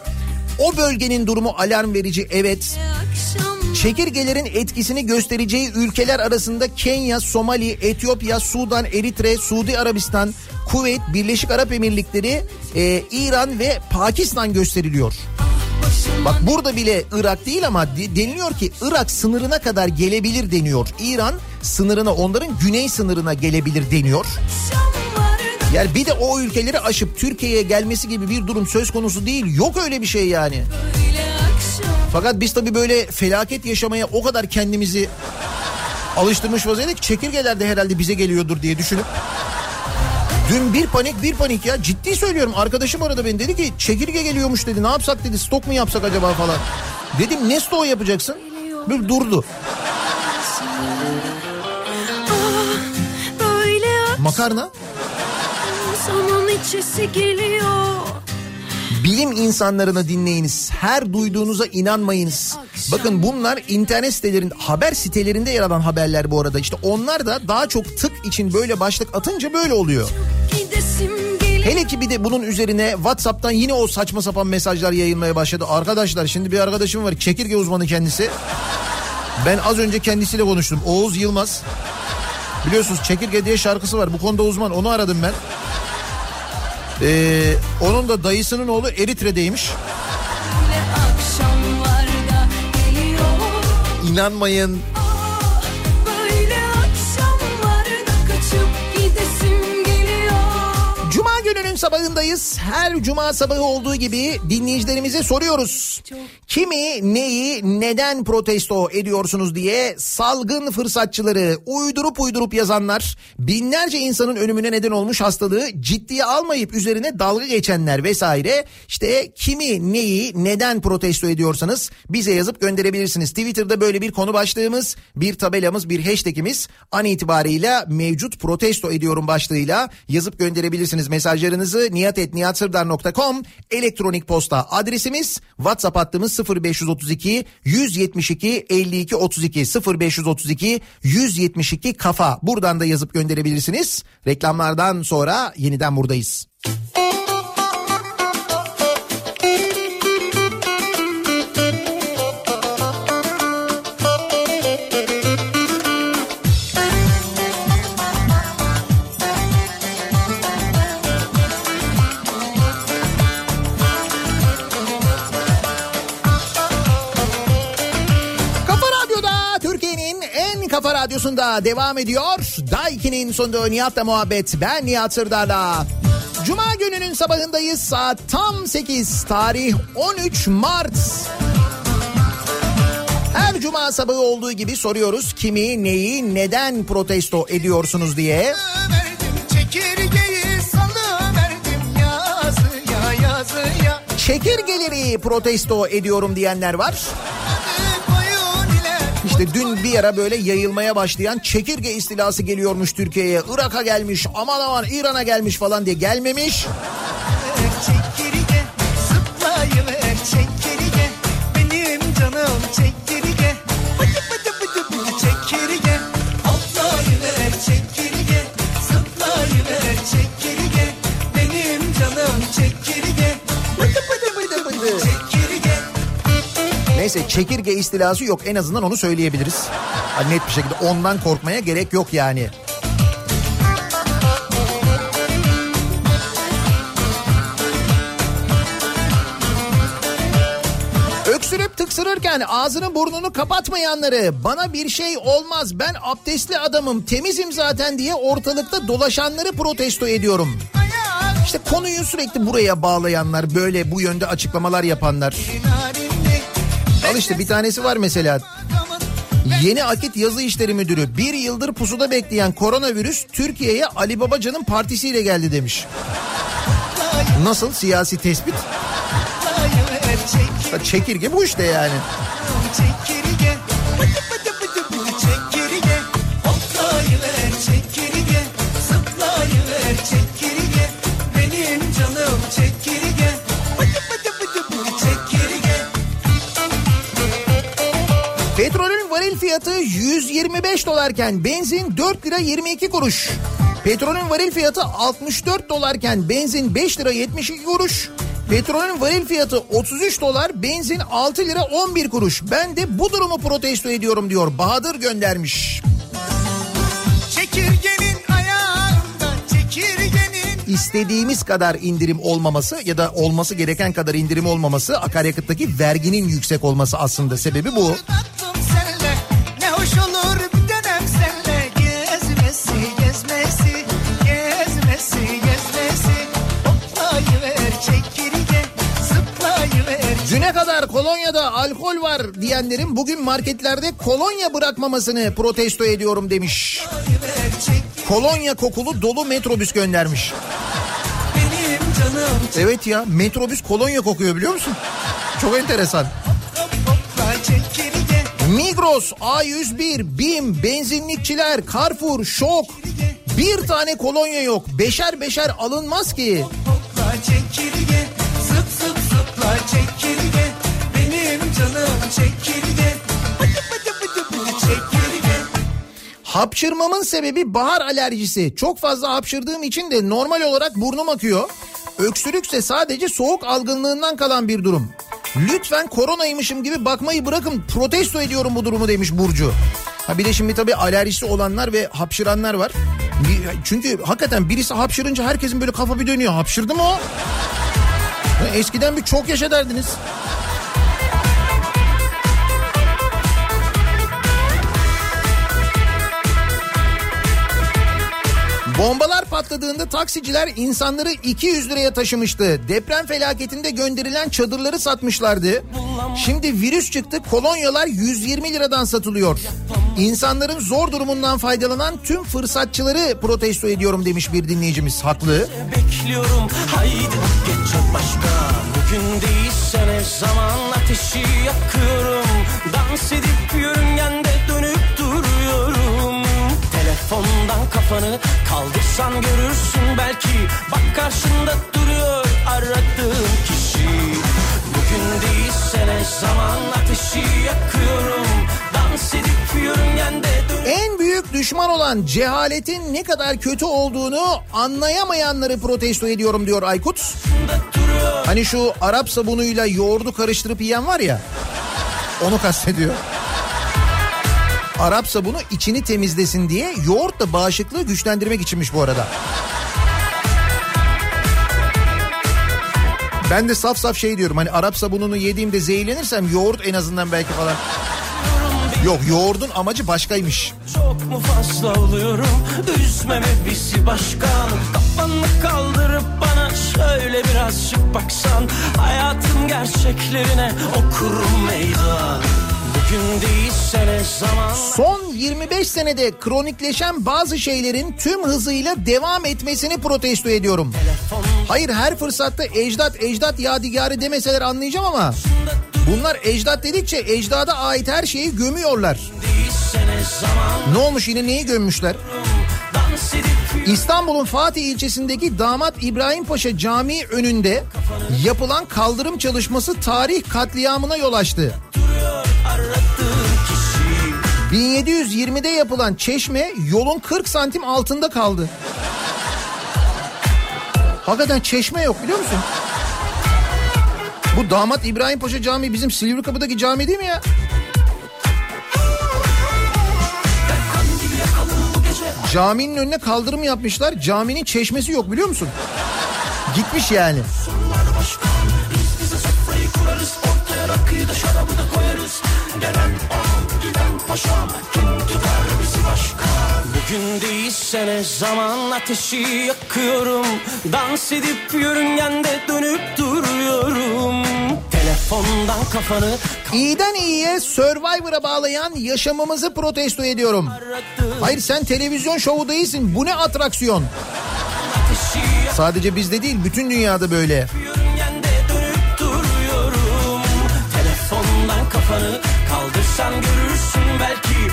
O bölgenin durumu alarm verici evet. akşam Çekirgelerin etkisini göstereceği ülkeler arasında Kenya, Somali, Etiyopya, Sudan, Eritre, Suudi Arabistan, Kuveyt, Birleşik Arap Emirlikleri, e, İran ve Pakistan gösteriliyor. Bak burada bile Irak değil ama de- deniliyor ki Irak sınırına kadar gelebilir deniyor. İran sınırına onların güney sınırına gelebilir deniyor. Yani bir de o ülkeleri aşıp Türkiye'ye gelmesi gibi bir durum söz konusu değil. Yok öyle bir şey yani. böyle Fakat biz tabii böyle felaket yaşamaya o kadar kendimizi alıştırmış vaziyette ki çekirgeler de herhalde bize geliyordur diye düşünüp. Dün bir panik bir panik ya. Ciddi söylüyorum. Arkadaşım arada beni. Dedi ki çekirge geliyormuş. dedi. Ne yapsak? dedi. Stok mu yapsak acaba? falan. Dedim ne stoğu yapacaksın? Bir durdu. Makarna. Zaman içesi geliyor Bilim insanlarını dinleyiniz. Her duyduğunuza inanmayınız. Bakın bunlar internet sitelerinde, haber sitelerinde yer alan haberler bu arada. İşte onlar da daha çok tık için böyle başlık atınca böyle oluyor. Hele ki bir de bunun üzerine WhatsApp'tan yine o saçma sapan mesajlar yayılmaya başladı. Arkadaşlar şimdi bir arkadaşım var çekirge uzmanı kendisi. Ben az önce kendisiyle konuştum. Oğuz Yılmaz. Biliyorsunuz Çekirge diye şarkısı var. Bu konuda uzman. Onu aradım ben. Ee, onun da dayısının oğlu Eritre'deymiş. İnanmayın. Cuma gününün sabahındayız. Her cuma sabahı olduğu gibi dinleyicilerimize soruyoruz. Kimi, neyi, neden protesto ediyorsunuz diye salgın fırsatçıları uydurup uydurup yazanlar, binlerce insanın ölümüne neden olmuş hastalığı ciddiye almayıp üzerine dalga geçenler vesaire. İşte kimi, neyi, neden protesto ediyorsanız bize yazıp gönderebilirsiniz. Twitter'da böyle bir konu başlığımız, bir tabelamız, bir hashtagimiz an itibariyle mevcut protesto ediyorum başlığıyla yazıp gönderebilirsiniz mesajlarınızı niyatetniyatsırdar.com elektronik posta adresimiz WhatsApp hattımız 0532 172 52 32 0532 172 kafa buradan da yazıp gönderebilirsiniz. Reklamlardan sonra yeniden buradayız. Kafa kafa radyosunda devam ediyor. Daiki'nin sonunda Nihat'la muhabbet. Ben Nihat Sırdar'la. Cuma gününün sabahındayız. Saat tam 8. Tarih 13 Mart. Her cuma sabahı olduğu gibi soruyoruz kimi, neyi, neden protesto ediyorsunuz diye. Çekirgeleri protesto ediyorum diyenler var. İşte dün bir ara böyle yayılmaya başlayan çekirge istilası geliyormuş Türkiye'ye. Irak'a gelmiş aman aman İran'a gelmiş falan diye gelmemiş. Neyse çekirge istilası yok en azından onu söyleyebiliriz. Ha, net bir şekilde ondan korkmaya gerek yok yani. Öksürüp tıksırırken ağzını burnunu kapatmayanları bana bir şey olmaz ben abdestli adamım temizim zaten diye ortalıkta dolaşanları protesto ediyorum. İşte konuyu sürekli buraya bağlayanlar böyle bu yönde açıklamalar yapanlar. Al işte bir tanesi var mesela Yeni Akit Yazı İşleri Müdürü bir yıldır pusuda bekleyen koronavirüs Türkiye'ye Ali Babacan'ın partisiyle geldi demiş. Nasıl siyasi tespit? Çekirge bu işte yani. çekirge 125 dolarken benzin 4 lira 22 kuruş. Petrolün varil fiyatı 64 dolarken benzin 5 lira 72 kuruş. Petrolün varil fiyatı 33 dolar, benzin 6 lira 11 kuruş. Ben de bu durumu protesto ediyorum diyor. Bahadır göndermiş. Çekirgenin ayağında çekirgenin istediğimiz kadar indirim olmaması ya da olması gereken kadar indirim olmaması akaryakıttaki verginin yüksek olması aslında sebebi bu. Ne hoş olur bir dönem senle Gezmesi gezmesi gezmesi gezmesi Hoplayıver çekirge zıplayıver Düne kadar kolonyada alkol var diyenlerin bugün marketlerde kolonya bırakmamasını protesto ediyorum demiş. Kolonya kokulu dolu metrobüs göndermiş. Evet ya metrobüs kolonya kokuyor biliyor musun? Çok enteresan. Hop hopla çekirge Migros, A101, BİM, benzinlikçiler, Carrefour, Şok, Bir tane kolonya yok. Beşer beşer alınmaz ki. Hopla çekirge zıp zıp zıpla çekirge Benim canım çekirge Bıdı bıdı bıdı bıdı çekirge Hapşırmamın sebebi bahar alerjisi. Çok fazla hapşırdığım için de normal olarak burnum akıyor. Öksürükse sadece soğuk algınlığından kalan bir durum. Lütfen koronaymışım gibi bakmayı bırakın protesto ediyorum bu durumu demiş Burcu. Ha bir de şimdi tabii alerjisi olanlar ve hapşıranlar var. Çünkü hakikaten birisi hapşırınca herkesin böyle kafa bir dönüyor. Hapşırdı mı o? Eskiden bir çok yaşa derdiniz. Bombalar patladığında taksiciler insanları 200 liraya taşımıştı. Deprem felaketinde gönderilen çadırları satmışlardı. Şimdi virüs çıktı kolonyalar 120 liradan satılıyor. İnsanların zor durumundan faydalanan tüm fırsatçıları protesto ediyorum demiş bir dinleyicimiz. Haklı. bekliyorum Haydi geç başka Bugün değilse ne zaman ateşi yakıyorum Dans edip yörüngende kafanı kaldırsan görürsün belki Bak karşında duruyor aradığım kişi Bugün değilse ne zaman ateşi yakıyorum Dans edip yörüngende dönüp En büyük düşman olan cehaletin ne kadar kötü olduğunu anlayamayanları protesto ediyorum diyor Aykut. Hani şu Arap sabunuyla yoğurdu karıştırıp yiyen var ya. Onu kastediyor. Arap sabunu içini temizlesin diye yoğurt da bağışıklığı güçlendirmek içinmiş bu arada. Ben de saf saf şey diyorum hani Arap sabununu yediğimde zehirlenirsem yoğurt en azından belki falan. Yok yoğurdun amacı başkaymış. Çok mu fazla oluyorum Üzmeme bizi başkan Kafanı kaldırıp bana Şöyle birazcık baksan Hayatın gerçeklerine Okurum meydan Son 25 senede kronikleşen bazı şeylerin tüm hızıyla devam etmesini protesto ediyorum. Hayır her fırsatta ecdat ecdat yadigarı demeseler anlayacağım ama bunlar ecdat dedikçe ecdada ait her şeyi gömüyorlar. Ne olmuş yine neyi gömmüşler? İstanbul'un Fatih ilçesindeki Damat İbrahim Paşa Camii önünde yapılan kaldırım çalışması tarih katliamına yol açtı. aradığım kişi 1720'de yapılan çeşme yolun 40 santim altında kaldı. Hakikaten çeşme yok biliyor musun? Bu damat İbrahim Paşa Camii bizim Silivri Kapı'daki cami değil mi ya? Caminin önüne kaldırım yapmışlar. Caminin çeşmesi yok biliyor musun? Gitmiş yani. Bugün değilse ne zaman ateşi yakıyorum Dans edip yörüngende dönüp duruyorum Telefondan kafanı İyiden iyiye Survivor'a bağlayan yaşamımızı protesto ediyorum. Hayır sen televizyon şovu değilsin. Bu ne atraksiyon? Sadece bizde değil bütün dünyada böyle. Telefondan kafanı kaldırsan görürsün belki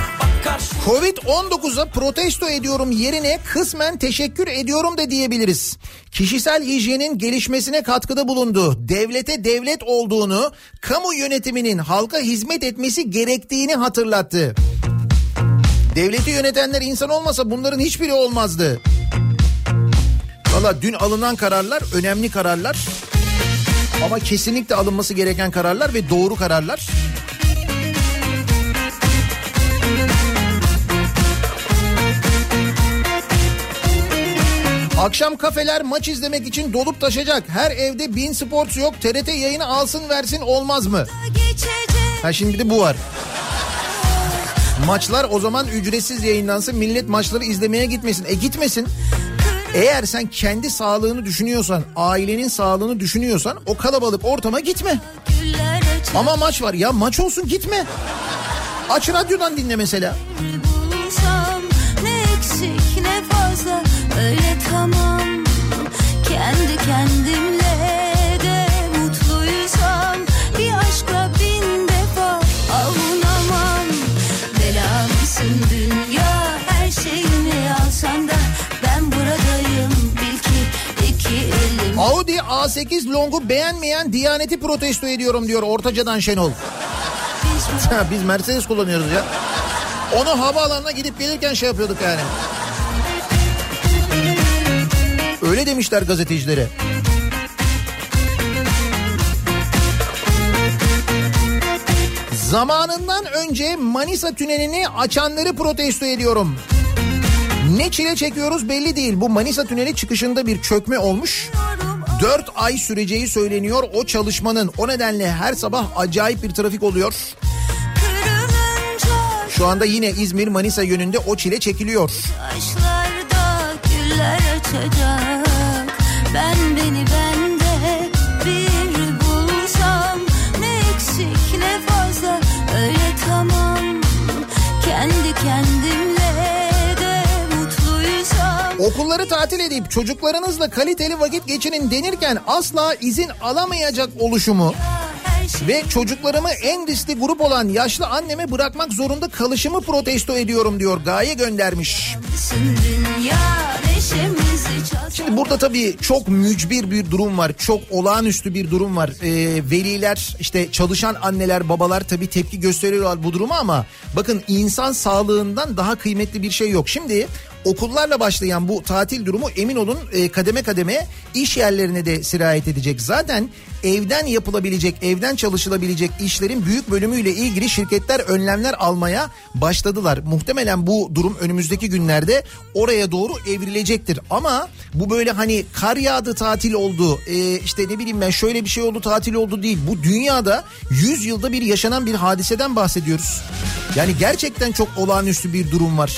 Covid-19'a protesto ediyorum yerine kısmen teşekkür ediyorum da diyebiliriz. Kişisel hijyenin gelişmesine katkıda bulundu. Devlete devlet olduğunu, kamu yönetiminin halka hizmet etmesi gerektiğini hatırlattı. Devleti yönetenler insan olmasa bunların hiçbiri olmazdı. Valla dün alınan kararlar önemli kararlar. Ama kesinlikle alınması gereken kararlar ve doğru kararlar. Akşam kafeler maç izlemek için dolup taşacak. Her evde Bin Sports yok. TRT yayını alsın versin olmaz mı? Ha şimdi bir de bu var. Maçlar o zaman ücretsiz yayınlansın. Millet maçları izlemeye gitmesin. E gitmesin. Eğer sen kendi sağlığını düşünüyorsan, ailenin sağlığını düşünüyorsan o kalabalık ortama gitme. Ama maç var. Ya maç olsun gitme. Aç radyodan dinle mesela. bulsam Öyle tamam kendi kendimle de mutluysam bir aşkla bin defa avunamam. Bela mısın dünya her şeyimi alsan da ben buradayım bil ki iki elim. Audi A8 Long'u beğenmeyen Diyaneti protesto ediyorum diyor Ortaca'dan Şenol. *laughs* Biz Mercedes kullanıyoruz ya. Onu havaalanına gidip gelirken şey yapıyorduk yani. Öyle demişler gazetecilere. Zamanından önce Manisa tünelini açanları protesto ediyorum. Ne çile çekiyoruz belli değil. Bu Manisa tüneli çıkışında bir çökme olmuş. 4 ay süreceği söyleniyor o çalışmanın. O nedenle her sabah acayip bir trafik oluyor. Şu anda yine İzmir Manisa yönünde o çile çekiliyor. Taşlarda güller açacak Ben beni bende bir bulsam Ne eksik ne fazla öyle tamam Kendi kendimle de mutluysam Okulları tatil edip çocuklarınızla kaliteli vakit geçirin denirken asla izin alamayacak oluşumu şey ve çocuklarımı en riskli grup olan yaşlı anneme bırakmak zorunda kalışımı protesto ediyorum diyor. Gaye göndermiş. dünya çalsın Şimdi burada tabii çok mücbir bir durum var. Çok olağanüstü bir durum var. Ee, veliler işte çalışan anneler babalar tabii tepki gösteriyorlar bu duruma ama bakın insan sağlığından daha kıymetli bir şey yok. Şimdi okullarla başlayan bu tatil durumu emin olun e, kademe kademe iş yerlerine de sirayet edecek. Zaten evden yapılabilecek, evden çalışılabilecek işlerin büyük bölümüyle ilgili şirketler önlemler almaya başladılar. Muhtemelen bu durum önümüzdeki günlerde oraya doğru evrilecektir. Ama bu böyle hani kar yağdı tatil oldu, e, işte ne bileyim ben şöyle bir şey oldu tatil oldu değil. Bu dünyada 100 yılda bir yaşanan bir hadiseden bahsediyoruz. Yani gerçekten çok olağanüstü bir durum var.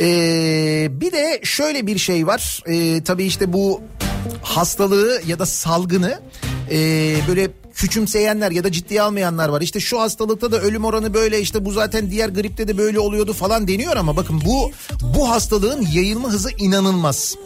Ee, bir de şöyle bir şey var. Ee, tabii işte bu hastalığı ya da salgını e, böyle küçümseyenler ya da ciddiye almayanlar var. İşte şu hastalıkta da ölüm oranı böyle işte bu zaten diğer gripte de böyle oluyordu falan deniyor ama bakın bu bu hastalığın yayılma hızı inanılmaz.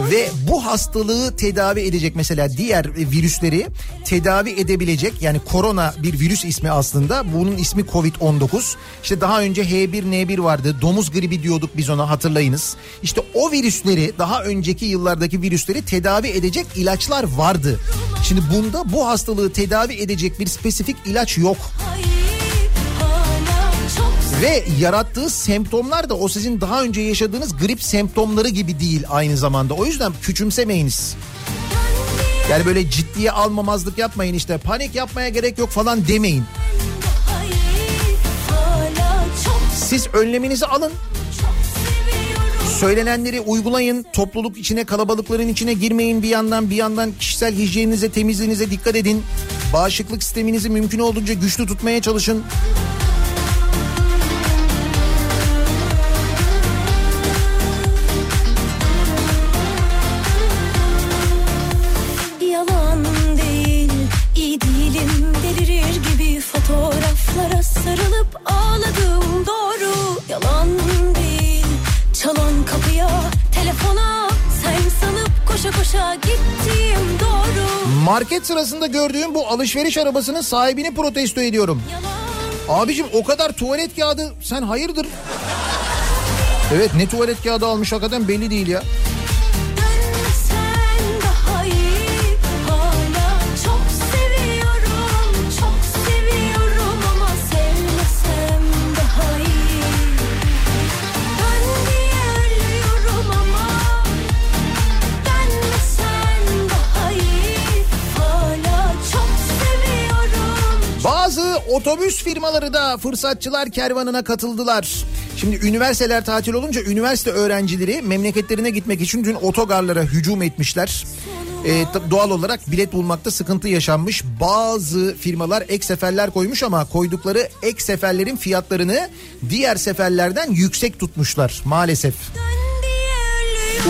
Ve bu hastalığı tedavi edecek mesela diğer virüsleri tedavi edebilecek yani korona bir virüs ismi aslında. Bunun ismi Covid-19. İşte daha önce H1N1 vardı. Domuz gribi diyorduk biz ona hatırlayınız. İşte o virüsleri daha önceki yıllardaki virüsleri tedavi edecek ilaçlar vardı. Şimdi bunda bu hastalığı tedavi edecek bir spesifik ilaç yok. Hayır Ve yarattığı semptomlar da o sizin daha önce yaşadığınız grip semptomları gibi değil aynı zamanda. O yüzden küçümsemeyiniz. Yani böyle ciddiye almamazlık yapmayın işte panik yapmaya gerek yok falan demeyin. Siz önleminizi alın. Söylenenleri uygulayın. Topluluk içine kalabalıkların içine girmeyin bir yandan bir yandan kişisel hijyeninize temizliğinize dikkat edin. Bağışıklık sisteminizi mümkün olduğunca güçlü tutmaya çalışın. Market sırasında gördüğüm bu alışveriş arabasının sahibini protesto ediyorum. Yalan Abicim o kadar tuvalet kağıdı sen hayırdır? Evet ne tuvalet kağıdı almış hakikaten belli değil ya. Otobüs firmaları da fırsatçılar kervanına katıldılar. Şimdi üniversiteler tatil olunca üniversite öğrencileri memleketlerine gitmek için dün otogarlara hücum etmişler. Tab- doğal olarak bilet bulmakta sıkıntı yaşanmış. Bazı firmalar ek seferler koymuş ama koydukları ek seferlerin fiyatlarını diğer seferlerden yüksek tutmuşlar maalesef.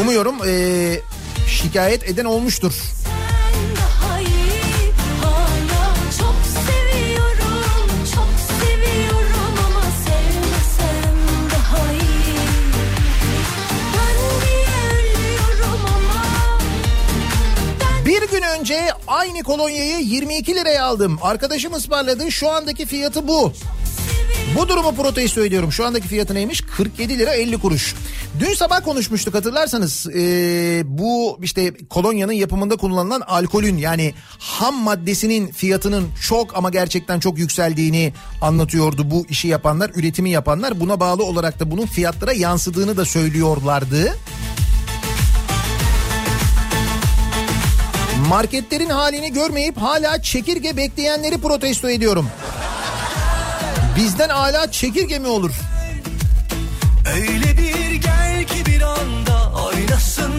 Umuyorum ee, şikayet eden olmuştur. Önce aynı kolonyayı 22 liraya aldım. Arkadaşım ısmarladı şu andaki fiyatı bu. Bu durumu protesto ediyorum. Şu andaki fiyatı neymiş? 47 lira 50 kuruş. Dün sabah konuşmuştuk hatırlarsanız. Ee, bu işte kolonyanın yapımında kullanılan alkolün yani ham maddesinin fiyatının çok ama gerçekten çok yükseldiğini anlatıyordu bu işi yapanlar, üretimi yapanlar. Buna bağlı olarak da bunun fiyatlara yansıdığını da söylüyorlardı. Marketlerin halini görmeyip hala çekirge bekleyenleri protesto ediyorum. Bizden hala çekirge mi olur? Öyle bir gel ki bir anda oynasın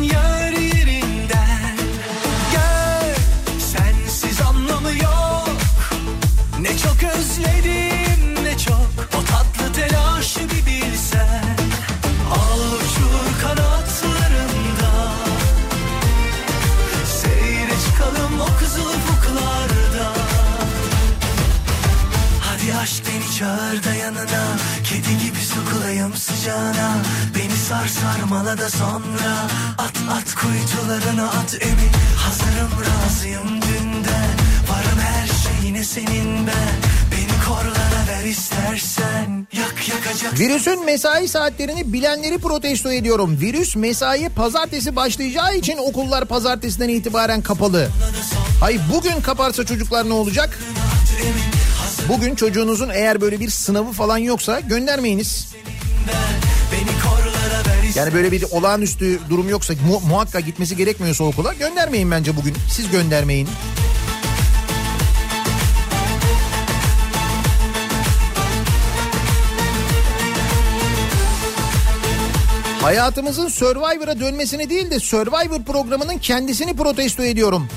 çağır da yanına Kedi gibi sokulayım sıcağına. Beni sar sarmala da sonra. At at kuytularına at emin Hazırım razıyım dünden Varım her şeyine senin ben Beni korlara ver istersen. Yak yakacak. Virüsün mesai saatlerini bilenleri protesto ediyorum. Virüs mesai pazartesi başlayacağı için okullar pazartesiden itibaren kapalı. Hay bugün kaparsa çocuklar ne olacak? Bugün çocuğunuzun eğer böyle bir sınavı falan yoksa göndermeyiniz. Yani böyle bir olağanüstü durum yoksa mu- muhakkak gitmesi gerekmiyorsa okula göndermeyin bence bugün. Siz göndermeyin. Hayatımızın Survivor'a dönmesini değil de Survivor programının kendisini protesto ediyorum.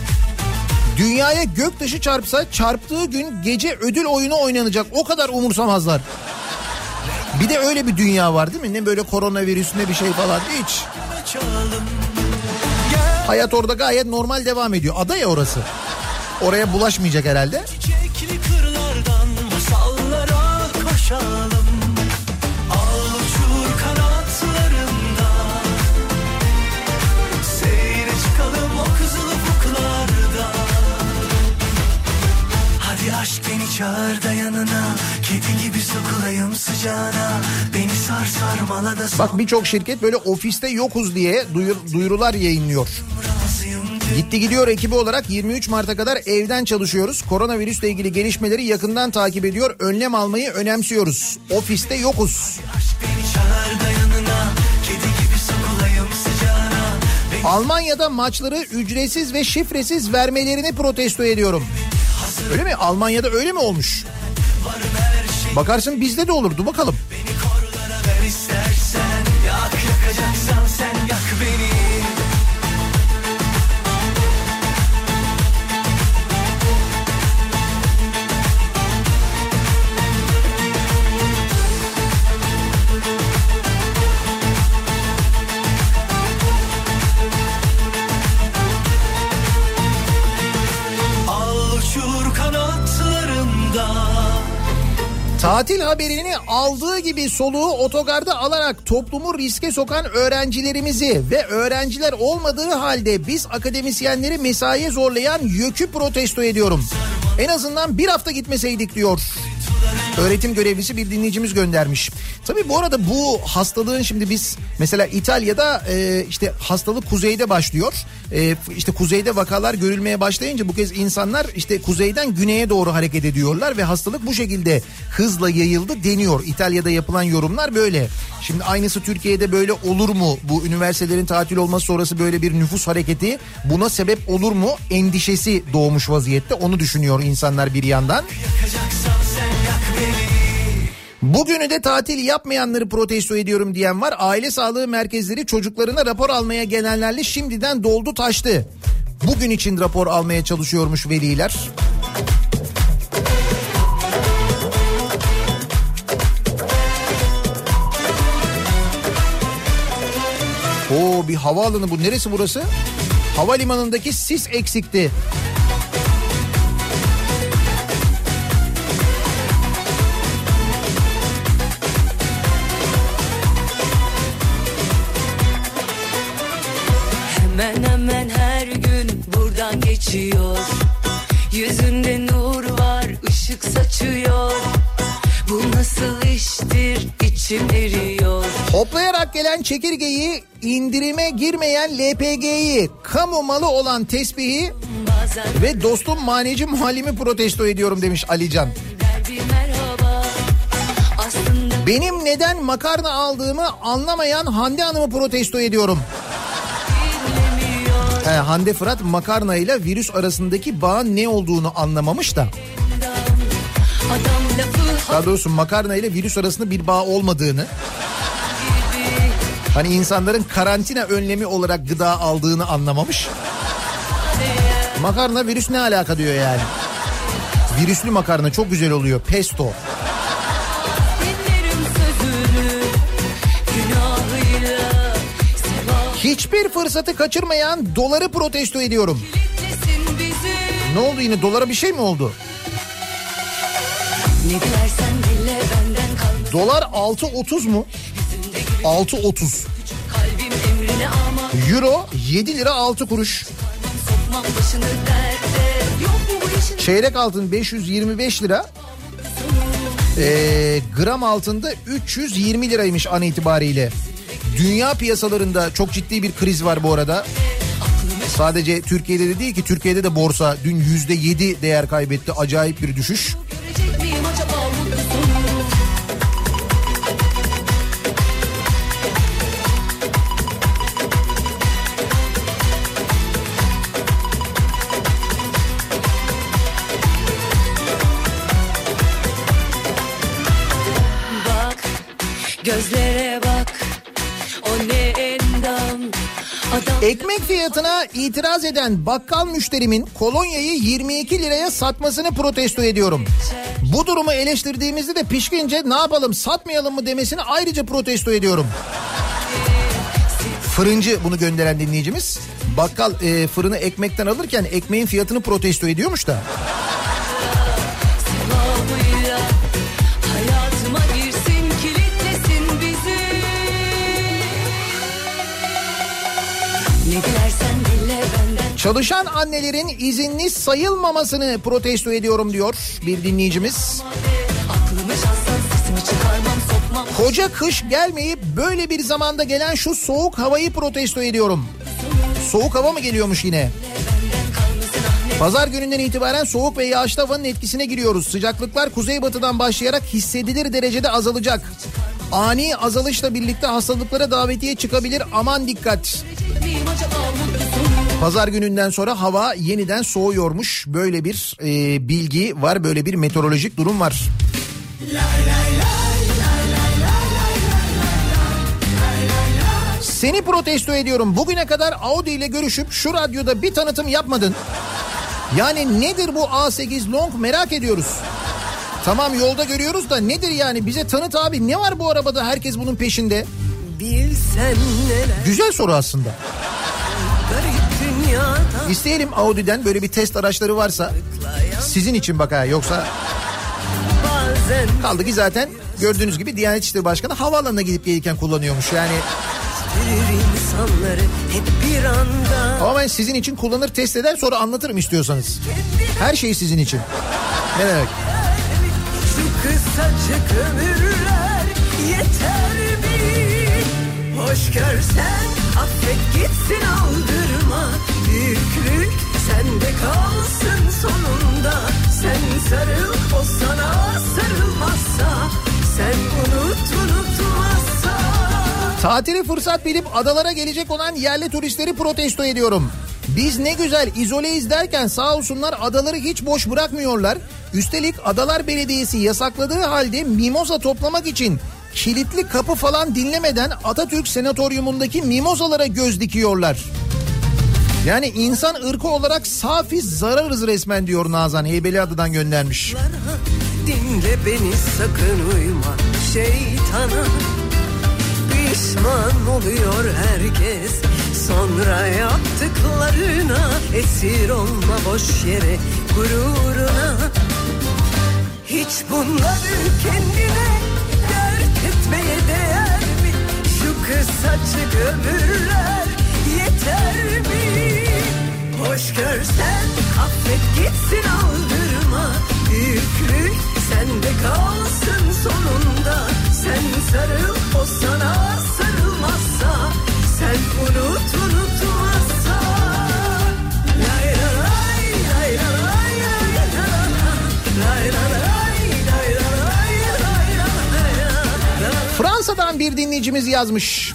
Dünyaya göktaşı çarpsa çarptığı gün gece ödül oyunu oynanacak. O kadar umursamazlar. Bir de öyle bir dünya var değil mi? Ne böyle koronavirüs ne bir şey falan hiç. Hayat orada gayet normal devam ediyor. Ada ya orası. Oraya bulaşmayacak herhalde. Çiçekli çağır da yanına Kedi gibi sokulayım sıcağına Beni sar sarmala da Bak birçok şirket böyle ofiste yokuz diye duyur- duyurular yayınlıyor. Gitti gidiyor ekibi olarak 23 Mart'a kadar evden çalışıyoruz. Koronavirüsle ilgili gelişmeleri yakından takip ediyor. Önlem almayı önemsiyoruz. Ofiste yokuz. Almanya'da maçları ücretsiz ve şifresiz vermelerini protesto ediyorum. Öyle mi? Almanya'da öyle mi olmuş? Bakarsın bizde de olurdu bakalım. Beni korlara ver istersen Yak yakacaksan sen yak Tatil haberini aldığı gibi soluğu otogarda alarak toplumu riske sokan öğrencilerimizi ve öğrenciler olmadığı halde biz akademisyenleri mesaiye zorlayan YÖK'ü protesto ediyorum. En azından bir hafta gitmeseydik diyor. Öğretim görevlisi bir dinleyicimiz göndermiş. Tabii bu arada bu hastalığın şimdi biz mesela İtalya'da e, işte hastalık kuzeyde başlıyor. E, işte kuzeyde vakalar görülmeye başlayınca bu kez insanlar işte kuzeyden güneye doğru hareket ediyorlar ve hastalık bu şekilde hızla yayıldı deniyor. İtalya'da yapılan yorumlar böyle. Şimdi aynısı Türkiye'de böyle olur mu? Bu üniversitelerin tatil olması sonrası böyle bir nüfus hareketi buna sebep olur mu? Endişesi doğmuş vaziyette. Onu düşünüyor insanlar bir yandan. Yakacaksan sen yak beni Bugünü de tatil yapmayanları protesto ediyorum diyen var. Aile sağlığı merkezleri çocuklarına rapor almaya gelenlerle şimdiden doldu taştı. Bugün için rapor almaya çalışıyormuş veliler. Oo bir havaalanı bu. Neresi burası? Havalimanındaki sis eksikti. Geçiyor. Yüzünde nur var ışık saçıyor. Bu nasıl iştir? İçim eriyor. Hoplayarak gelen çekirgeyi, indirime girmeyen LPG'yi, kamu malı olan tesbihi Bazen ve dostum maneci muhallimi protesto ediyorum demiş Alican. Benim neden makarna aldığımı anlamayan Hande Hanım'ı protesto ediyorum. He, Hande Fırat makarna ile virüs arasındaki bağın ne olduğunu anlamamış da. Daha doğrusu makarna ile virüs arasında bir bağ olmadığını. Hani insanların karantina önlemi olarak gıda aldığını anlamamış. Makarna virüs ne alaka diyor yani. Virüslü makarna çok güzel oluyor. Pesto. dinlerim Hiçbir fırsatı kaçırmayan doları protesto ediyorum. Ne oldu yine dolara bir şey mi oldu? Dolar 6.30 mu? 6.30. Kalbim emrine ama Euro 7 lira 6 kuruş. Çeyrek altın 525 lira. Ee, gram altında 320 liraymış an itibariyle. Dünya piyasalarında çok ciddi bir kriz var bu arada. Sadece Türkiye'de de değil ki Türkiye'de de borsa dün yüzde yedi değer kaybetti. Acayip bir düşüş. görecek Ekmek fiyatına itiraz eden bakkal müşterimin kolonyayı 22 liraya satmasını protesto ediyorum. Bu durumu eleştirdiğimizde de pişkince ne yapalım satmayalım mı demesini ayrıca protesto ediyorum. Fırıncı bunu gönderen dinleyicimiz. Bakkal e, fırını ekmekten alırken ekmeğin fiyatını protesto ediyormuş da. Çalışan annelerin izinli sayılmamasını protesto ediyorum diyor bir dinleyicimiz. Koca kış gelmeyip böyle bir zamanda gelen şu soğuk havayı protesto ediyorum. Soğuk hava mı geliyormuş yine? Pazar gününden itibaren soğuk ve yağışlı havanın etkisine giriyoruz. Sıcaklıklar kuzeybatıdan başlayarak hissedilir derecede azalacak. Ani azalışla birlikte hastalıklara davetiye çıkabilir. Aman dikkat. acaba Pazar gününden sonra hava yeniden soğuyormuş. Böyle bir e, bilgi var, böyle bir meteorolojik durum var. Seni protesto ediyorum. Bugüne kadar Audi ile görüşüp şu radyoda bir tanıtım yapmadın. Yani nedir bu A8 Long merak ediyoruz. Tamam yolda görüyoruz da nedir yani bize tanıt abi ne var bu arabada herkes bunun peşinde. Bilsen neler Güzel soru aslında. İsteyelim Audi'den böyle bir test araçları varsa sizin için bak ha yoksa kaldı ki zaten gördüğünüz gibi Diyanet İşleri Başkanı havaalanına gidip gelirken kullanıyormuş yani. Ama ben sizin için kullanır test eder sonra anlatırım istiyorsanız. Her şey sizin için. Ne demek? Şu kısacık ömürler yeter mi? Hoş görsen affet gitsin aldırma Büyüklük sende kalsın sonunda Sen sarıl o sana sarılmazsa Sen unut unutmazsa Tatili fırsat bilip adalara gelecek olan yerli turistleri protesto ediyorum. Biz ne güzel izoleyiz derken sağ olsunlar adaları hiç boş bırakmıyorlar. Üstelik Adalar Belediyesi yasakladığı halde mimoza toplamak için kilitli kapı falan dinlemeden Atatürk Senatoryumundaki mimozalara göz dikiyorlar. Yani insan ırkı olarak safi zararız resmen diyor Nazan Heybeliada'dan göndermiş. Dinle beni sakın uyma şeytana Pişman oluyor herkes Sonra yaptıklarına Esir olma boş yere gururuna Hiç bunları kendine dert etmeye değer mi? Şu kısacık ömürler yeter mi? Hoş görsen affet gitsin aldırma Büyüklük sende kalsın sonunda Sen sarıl o sana sarılmazsa Sen unut unutmazsa Lay lay lay lay lay lay lay lay Fransa'dan bir dinleyicimiz yazmış.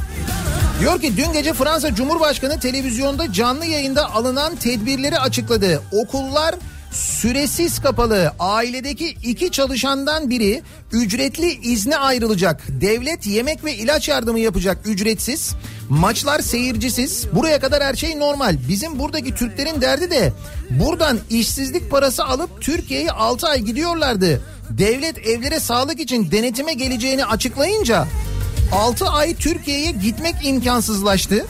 Diyor ki dün gece Fransa Cumhurbaşkanı televizyonda canlı yayında alınan tedbirleri açıkladı. Okullar süresiz kapalı. Ailedeki iki çalışandan biri ücretli izne ayrılacak. Devlet yemek ve ilaç yardımı yapacak ücretsiz. Maçlar seyircisiz. Buraya kadar her şey normal. Bizim buradaki Türklerin derdi de buradan işsizlik parası alıp Türkiye'ye 6 ay gidiyorlardı. Devlet evlere sağlık için denetime geleceğini açıklayınca 6 ay Türkiye'ye gitmek imkansızlaştı.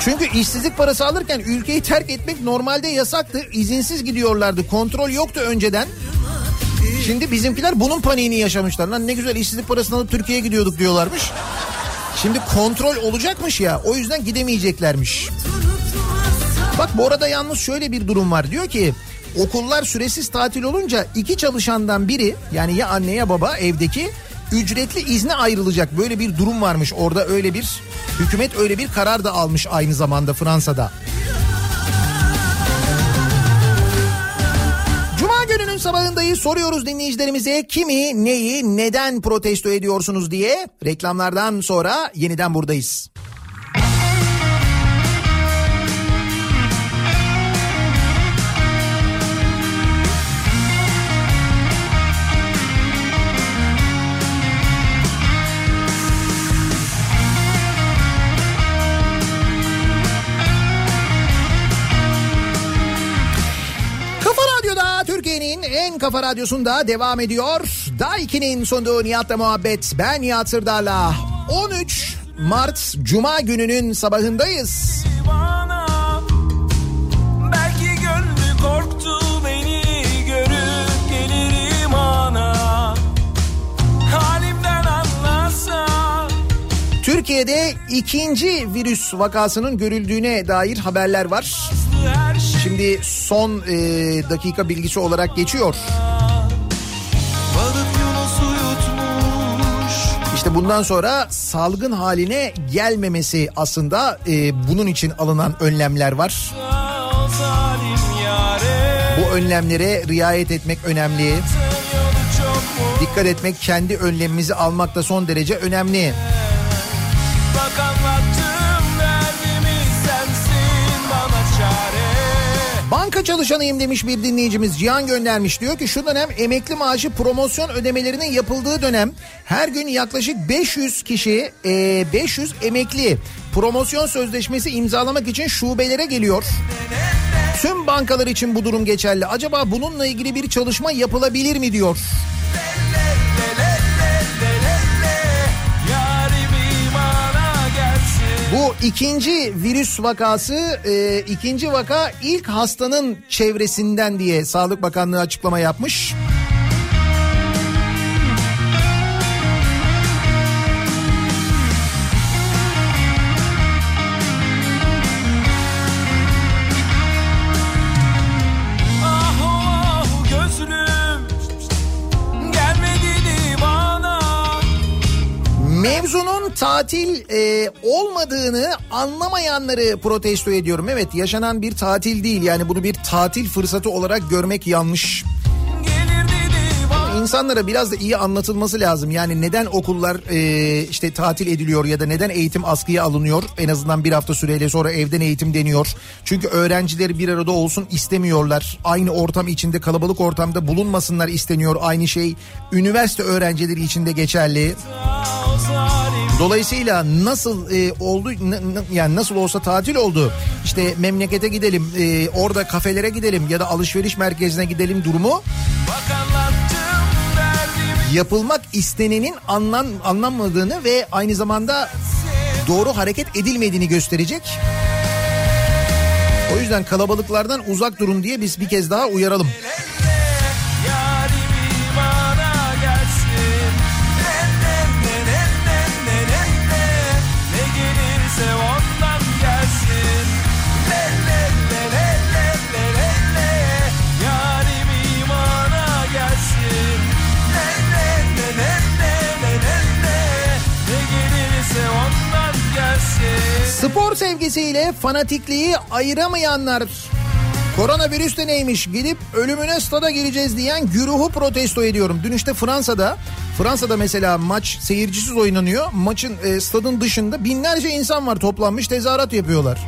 Çünkü işsizlik parası alırken ülkeyi terk etmek normalde yasaktı. İzinsiz gidiyorlardı. Kontrol yoktu önceden. Şimdi bizimkiler bunun paniğini yaşamışlar. Lan ne güzel işsizlik parasını alıp Türkiye'ye gidiyorduk diyorlarmış. Şimdi kontrol olacakmış ya o yüzden gidemeyeceklermiş. Bak bu arada yalnız şöyle bir durum var. Diyor ki okullar süresiz tatil olunca iki çalışandan biri yani ya anne ya baba evdeki ücretli izne ayrılacak. Böyle bir durum varmış orada öyle bir hükümet öyle bir karar da almış aynı zamanda Fransa'da. Cuma gününün sabahındayız soruyoruz dinleyicilerimize kimi neyi neden protesto ediyorsunuz diye reklamlardan sonra yeniden buradayız. En kafa radyosunda devam ediyor. Daiki'nin sunduğu Nihat'la muhabbet. Ben Nihat Sırdar'la 13 Mart Cuma gününün sabahındayız. Türkiye'de ikinci virüs vakasının görüldüğüne dair haberler var. Şimdi son e, dakika bilgisi olarak geçiyor. İşte bundan sonra salgın haline gelmemesi aslında e, bunun için alınan önlemler var. Bu önlemlere riayet etmek önemli. Dikkat etmek, kendi önlemimizi almak da son derece önemli. Banka çalışanıyım demiş bir dinleyicimiz Cihan göndermiş. Diyor ki şu dönem emekli maaşı promosyon ödemelerinin yapıldığı dönem her gün yaklaşık 500 kişi e, 500 emekli promosyon sözleşmesi imzalamak için şubelere geliyor. Tüm bankalar için bu durum geçerli. Acaba bununla ilgili bir çalışma yapılabilir mi diyor. Bu ikinci virüs vakası e, ikinci vaka ilk hastanın çevresinden diye Sağlık Bakanlığı açıklama yapmış. Ah oh Mevzunun tatil e, olmadığını anlamayanları protesto ediyorum. Evet yaşanan bir tatil değil yani bunu bir tatil fırsatı olarak görmek yanlış. İnsanlara biraz da iyi anlatılması lazım. Yani neden okullar e, işte tatil ediliyor ya da neden eğitim askıya alınıyor? En azından bir hafta süreyle sonra evden eğitim deniyor. Çünkü öğrenciler bir arada olsun istemiyorlar. Aynı ortam içinde kalabalık ortamda bulunmasınlar isteniyor. Aynı şey üniversite öğrencileri için de geçerli. zalim Dolayısıyla nasıl e, oldu yani nasıl olsa tatil oldu. İşte memlekete gidelim, e, orada kafelere gidelim ya da alışveriş merkezine gidelim durumu yapılmak istenenin anlam anlanmadığını ve aynı zamanda doğru hareket edilmediğini gösterecek. O yüzden kalabalıklardan uzak durun diye biz bir kez daha uyaralım. Sevgisiyle fanatikliği ayıramayanlar Koronavirüs de neymiş gidip ölümüne stada gireceğiz diyen güruhu protesto ediyorum. Dün işte Fransa'da Fransa'da mesela maç seyircisiz oynanıyor. Maçın e, stadın dışında binlerce insan var toplanmış tezahürat yapıyorlar.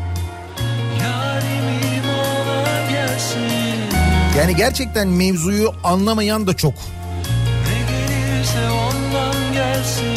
Yani gerçekten mevzuyu anlamayan da çok. Ne gelirse ondan gelsin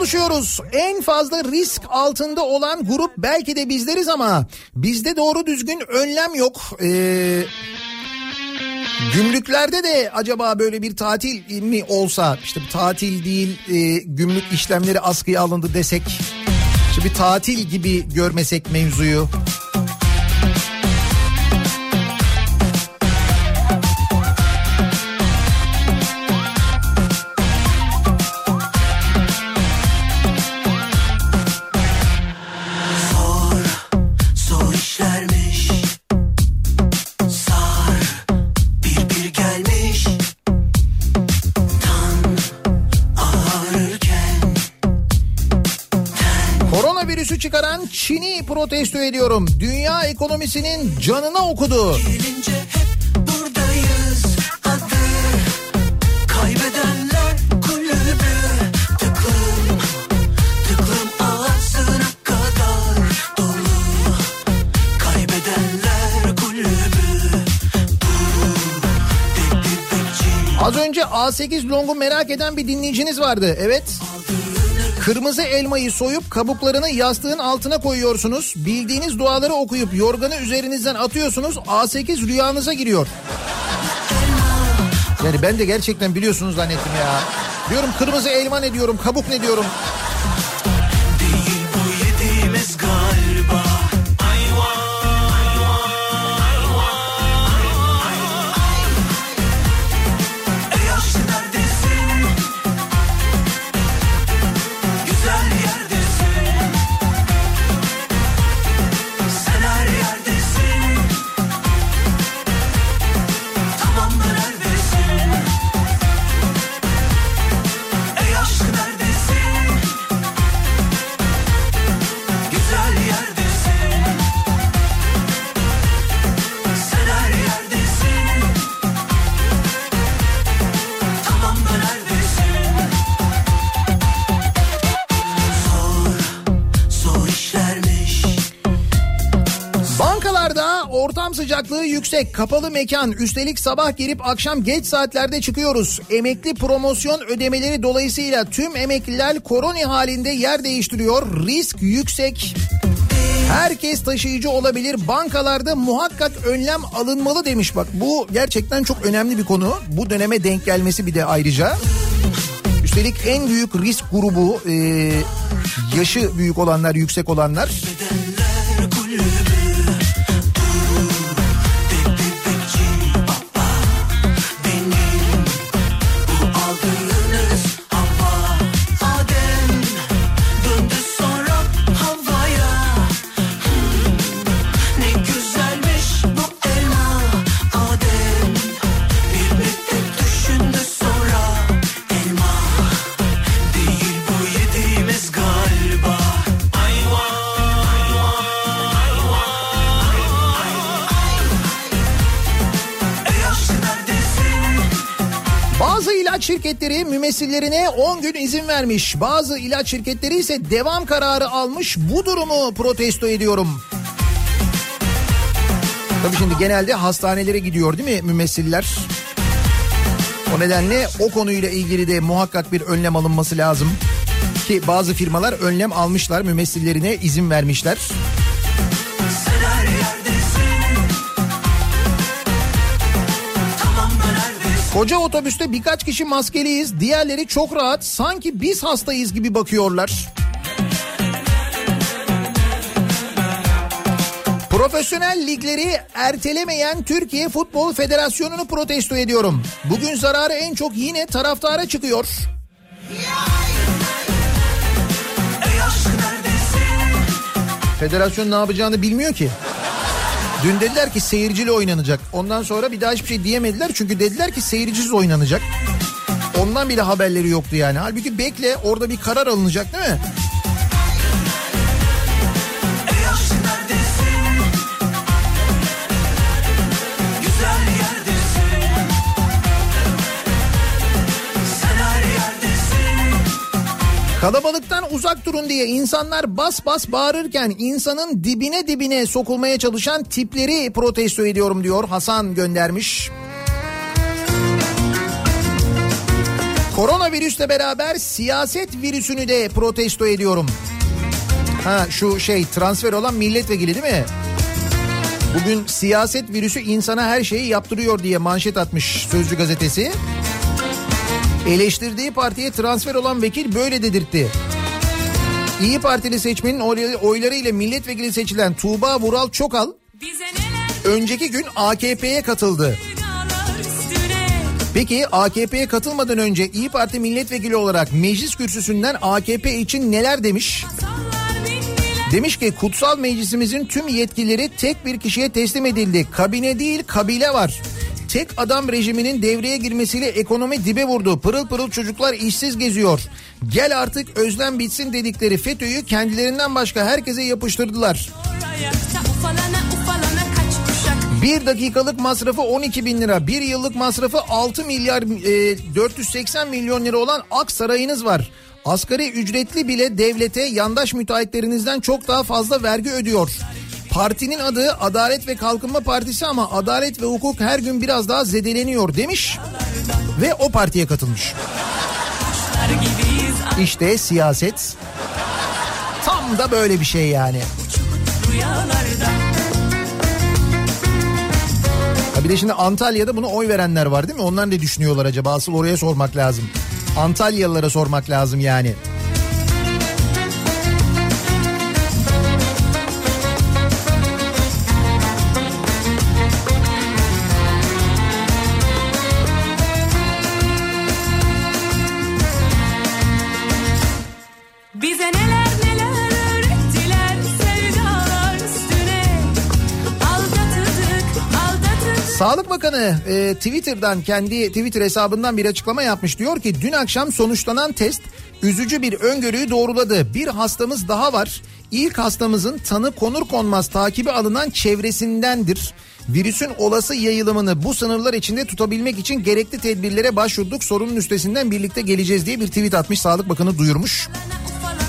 çalışıyoruz. En fazla risk altında olan grup belki de bizleriz ama bizde doğru düzgün önlem yok. Ee, gümrüklerde de acaba böyle bir tatil mi olsa işte tatil değil e, gümrük işlemleri askıya alındı desek işte bir tatil gibi görmesek mevzuyu. Protesto ediyorum. Dünya ekonomisinin canına okudu. Az önce A8 longu merak eden bir dinleyiciniz vardı. Evet. Kırmızı elmayı soyup kabuklarını yastığın altına koyuyorsunuz. Bildiğiniz duaları okuyup yorganı üzerinizden atıyorsunuz. A8 rüyanıza giriyor. Yani ben de gerçekten biliyorsunuz zannettim ya. Diyorum kırmızı elma ne diyorum, kabuk ne diyorum. Yüksek, kapalı mekan, üstelik sabah girip akşam geç saatlerde çıkıyoruz. Emekli promosyon ödemeleri dolayısıyla tüm emekliler koroni halinde yer değiştiriyor. Risk yüksek. Herkes taşıyıcı olabilir. Bankalarda muhakkak önlem alınmalı demiş bak. Bu gerçekten çok önemli bir konu. Bu döneme denk gelmesi bir de ayrıca. Üstelik en büyük risk grubu e, yaşı büyük olanlar, yüksek olanlar. Mümessillerine 10 gün izin vermiş. Bazı ilaç şirketleri ise devam kararı almış. Bu durumu protesto ediyorum. Tabii şimdi genelde hastanelere gidiyor değil mi mümessiller? O nedenle o konuyla ilgili de muhakkak bir önlem alınması lazım. Ki bazı firmalar önlem almışlar, mümessillerine izin vermişler. Koca otobüste birkaç kişi maskeliyiz. Diğerleri çok rahat. Sanki biz hastayız gibi bakıyorlar. Profesyonel ligleri ertelemeyen Türkiye Futbol Federasyonu'nu protesto ediyorum. Bugün zararı en çok yine taraftara çıkıyor. Federasyon ne yapacağını bilmiyor ki. Dün dediler ki seyircili oynanacak. Ondan sonra bir daha hiçbir şey diyemediler. Çünkü dediler ki seyircisiz oynanacak. Ondan bile haberleri yoktu yani. Halbuki bekle orada bir karar alınacak değil mi? Kalabalıktan uzak durun diye insanlar bas bas bağırırken insanın dibine dibine sokulmaya çalışan tipleri protesto ediyorum diyor Hasan göndermiş. Koronavirüsle beraber siyaset virüsünü de protesto ediyorum. Ha şu şey transfer olan milletvekili değil mi? Bugün siyaset virüsü insana her şeyi yaptırıyor diye manşet atmış Sözcü gazetesi. Eleştirdiği partiye transfer olan vekil böyle dedirtti. İyi Partili seçmenin oyları ile milletvekili seçilen Tuğba Vural Çokal önceki gün AKP'ye katıldı. Peki AKP'ye katılmadan önce İyi Parti milletvekili olarak meclis kürsüsünden AKP için neler demiş? Demiş ki kutsal meclisimizin tüm yetkileri tek bir kişiye teslim edildi. Kabine değil kabile var. Tek adam rejiminin devreye girmesiyle ekonomi dibe vurdu. Pırıl pırıl çocuklar işsiz geziyor. Gel artık özlem bitsin dedikleri FETÖ'yü kendilerinden başka herkese yapıştırdılar. Bir dakikalık masrafı 12 bin lira. Bir yıllık masrafı 6 milyar e, 480 milyon lira olan Ak Sarayınız var. Asgari ücretli bile devlete yandaş müteahhitlerinizden çok daha fazla vergi ödüyor. Partinin adı Adalet ve Kalkınma Partisi ama adalet ve hukuk her gün biraz daha zedeleniyor demiş ve o partiye katılmış. İşte siyaset tam da böyle bir şey yani. Ha bir de şimdi Antalya'da bunu oy verenler var değil mi? Onlar ne düşünüyorlar acaba? Asıl oraya sormak lazım. Antalyalılara sormak lazım yani. Sağlık Bakanı e, Twitter'dan kendi Twitter hesabından bir açıklama yapmış. Diyor ki dün akşam sonuçlanan test üzücü bir öngörüyü doğruladı. Bir hastamız daha var. İlk hastamızın tanı konur konmaz takibi alınan çevresindendir. Virüsün olası yayılımını bu sınırlar içinde tutabilmek için gerekli tedbirlere başvurduk. Sorunun üstesinden birlikte geleceğiz diye bir tweet atmış Sağlık Bakanı duyurmuş.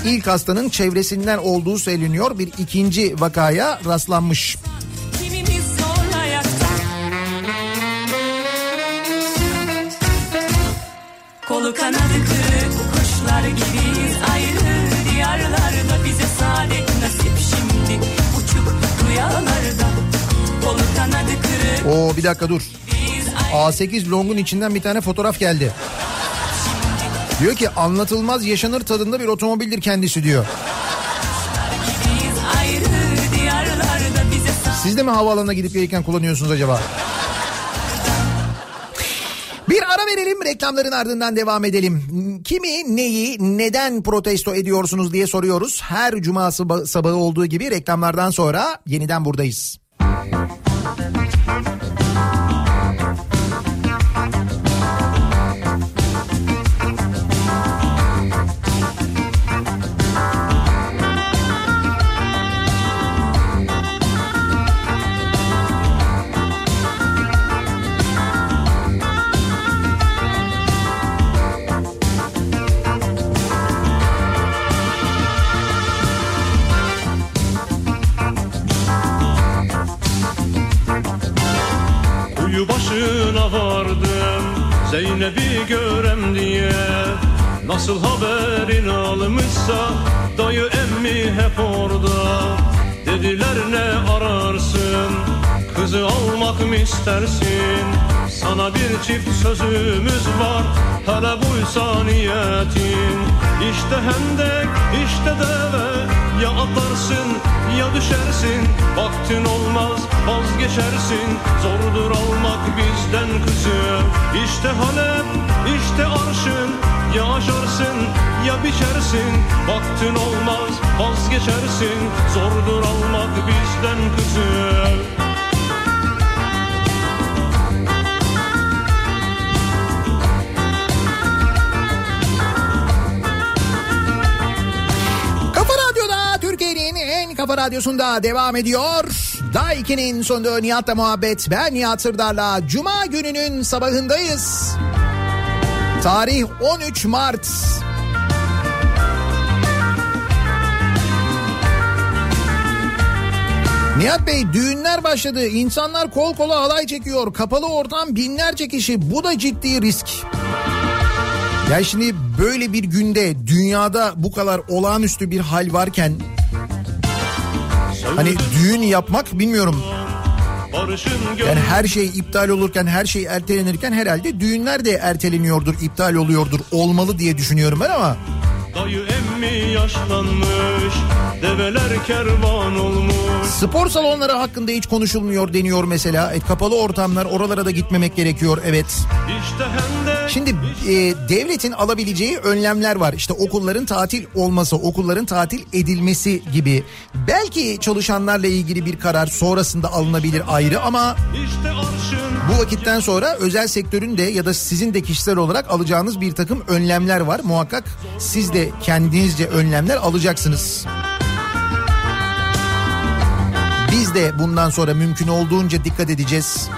İlk hastanın çevresinden olduğu söyleniyor. Bir ikinci vakaya rastlanmış. Oo bir dakika dur. A8 Long'un içinden bir tane fotoğraf geldi. Diyor ki anlatılmaz yaşanır tadında bir otomobildir kendisi diyor. Siz de mi havaalanına gidip gelirken kullanıyorsunuz acaba? Bir ara verelim reklamların ardından devam edelim. Kimi neyi neden protesto ediyorsunuz diye soruyoruz. Her cuma sabahı olduğu gibi reklamlardan sonra yeniden buradayız. Zeynep'i görem diye Nasıl haberin almışsa Dayı emmi hep orada. Dediler ne ararsın Kızı almak mı istersin? Sana bir çift sözümüz var Hele buysa niyetin İşte hendek işte deve. Ya atlarsın ya düşersin. Vaktin olmaz vazgeçersin. Zordur almak bizden kızı İşte Halep işte arşın. Ya aşarsın ya biçersin. Vaktin olmaz vazgeçersin. Zordur almak bizden kızı kafa radyosunda devam ediyor. Daiki'nin sonunda Nihat'la muhabbet. Ben Nihat Sırdar'la Cuma gününün sabahındayız. Tarih 13 Mart. Nihat Bey düğünler başladı. İnsanlar kol kola alay çekiyor. Kapalı ortam binlerce kişi. Bu da ciddi risk. Ya şimdi böyle bir günde dünyada bu kadar olağanüstü bir hal varken hani düğün yapmak bilmiyorum. Yani her şey iptal olurken her şey ertelenirken herhalde düğünler de erteleniyordur, iptal oluyordur, olmalı diye düşünüyorum ben ama Dayı emmi yaşlanmış Develer kervan olmuş spor salonları hakkında hiç konuşulmuyor deniyor mesela. E, kapalı ortamlar oralara da gitmemek gerekiyor evet. İşte hendek Şimdi e, devletin alabileceği önlemler var. İşte okulların tatil olması, okulların tatil edilmesi gibi. Belki çalışanlarla ilgili bir karar sonrasında alınabilir ayrı ama bu vakitten sonra özel sektörün de ya da sizin de kişisel olarak alacağınız bir takım önlemler var. Muhakkak siz de kendinizce önlemler alacaksınız. Biz de bundan sonra mümkün olduğunca dikkat edeceğiz.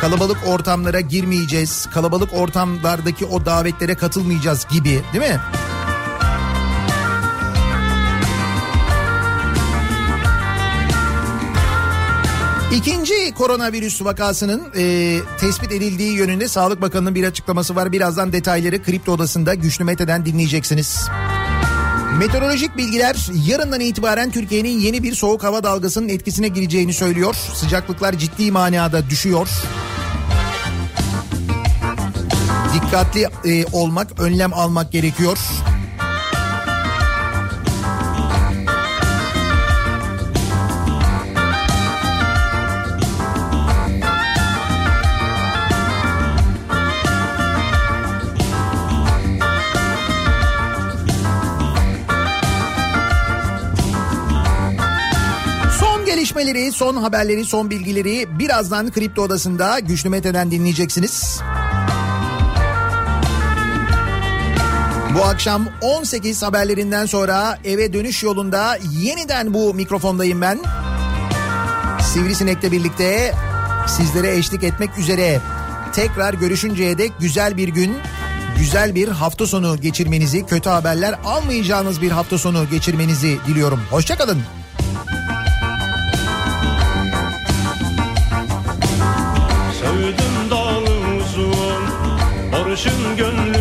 Kalabalık ortamlara girmeyeceğiz. Kalabalık ortamlardaki o davetlere katılmayacağız gibi değil mi? İkinci koronavirüs vakasının e, tespit edildiği yönünde Sağlık Bakanı'nın bir açıklaması var. Birazdan detayları Kripto Odası'nda Güçlü Mete'den dinleyeceksiniz. Meteorolojik bilgiler yarından itibaren Türkiye'nin yeni bir soğuk hava dalgasının etkisine gireceğini söylüyor. Sıcaklıklar ciddi manada düşüyor. Dikkatli e, olmak, önlem almak gerekiyor. Gelişmeleri, son haberleri, son bilgileri birazdan Kripto Odası'nda Güçlü Mete'den dinleyeceksiniz. Bu akşam 18 haberlerinden sonra eve dönüş yolunda yeniden bu mikrofondayım ben. Sivrisinek'le birlikte sizlere eşlik etmek üzere. Tekrar görüşünceye dek güzel bir gün, güzel bir hafta sonu geçirmenizi, kötü haberler almayacağınız bir hafta sonu geçirmenizi diliyorum. Hoşçakalın. Sevdim Barışın gönlü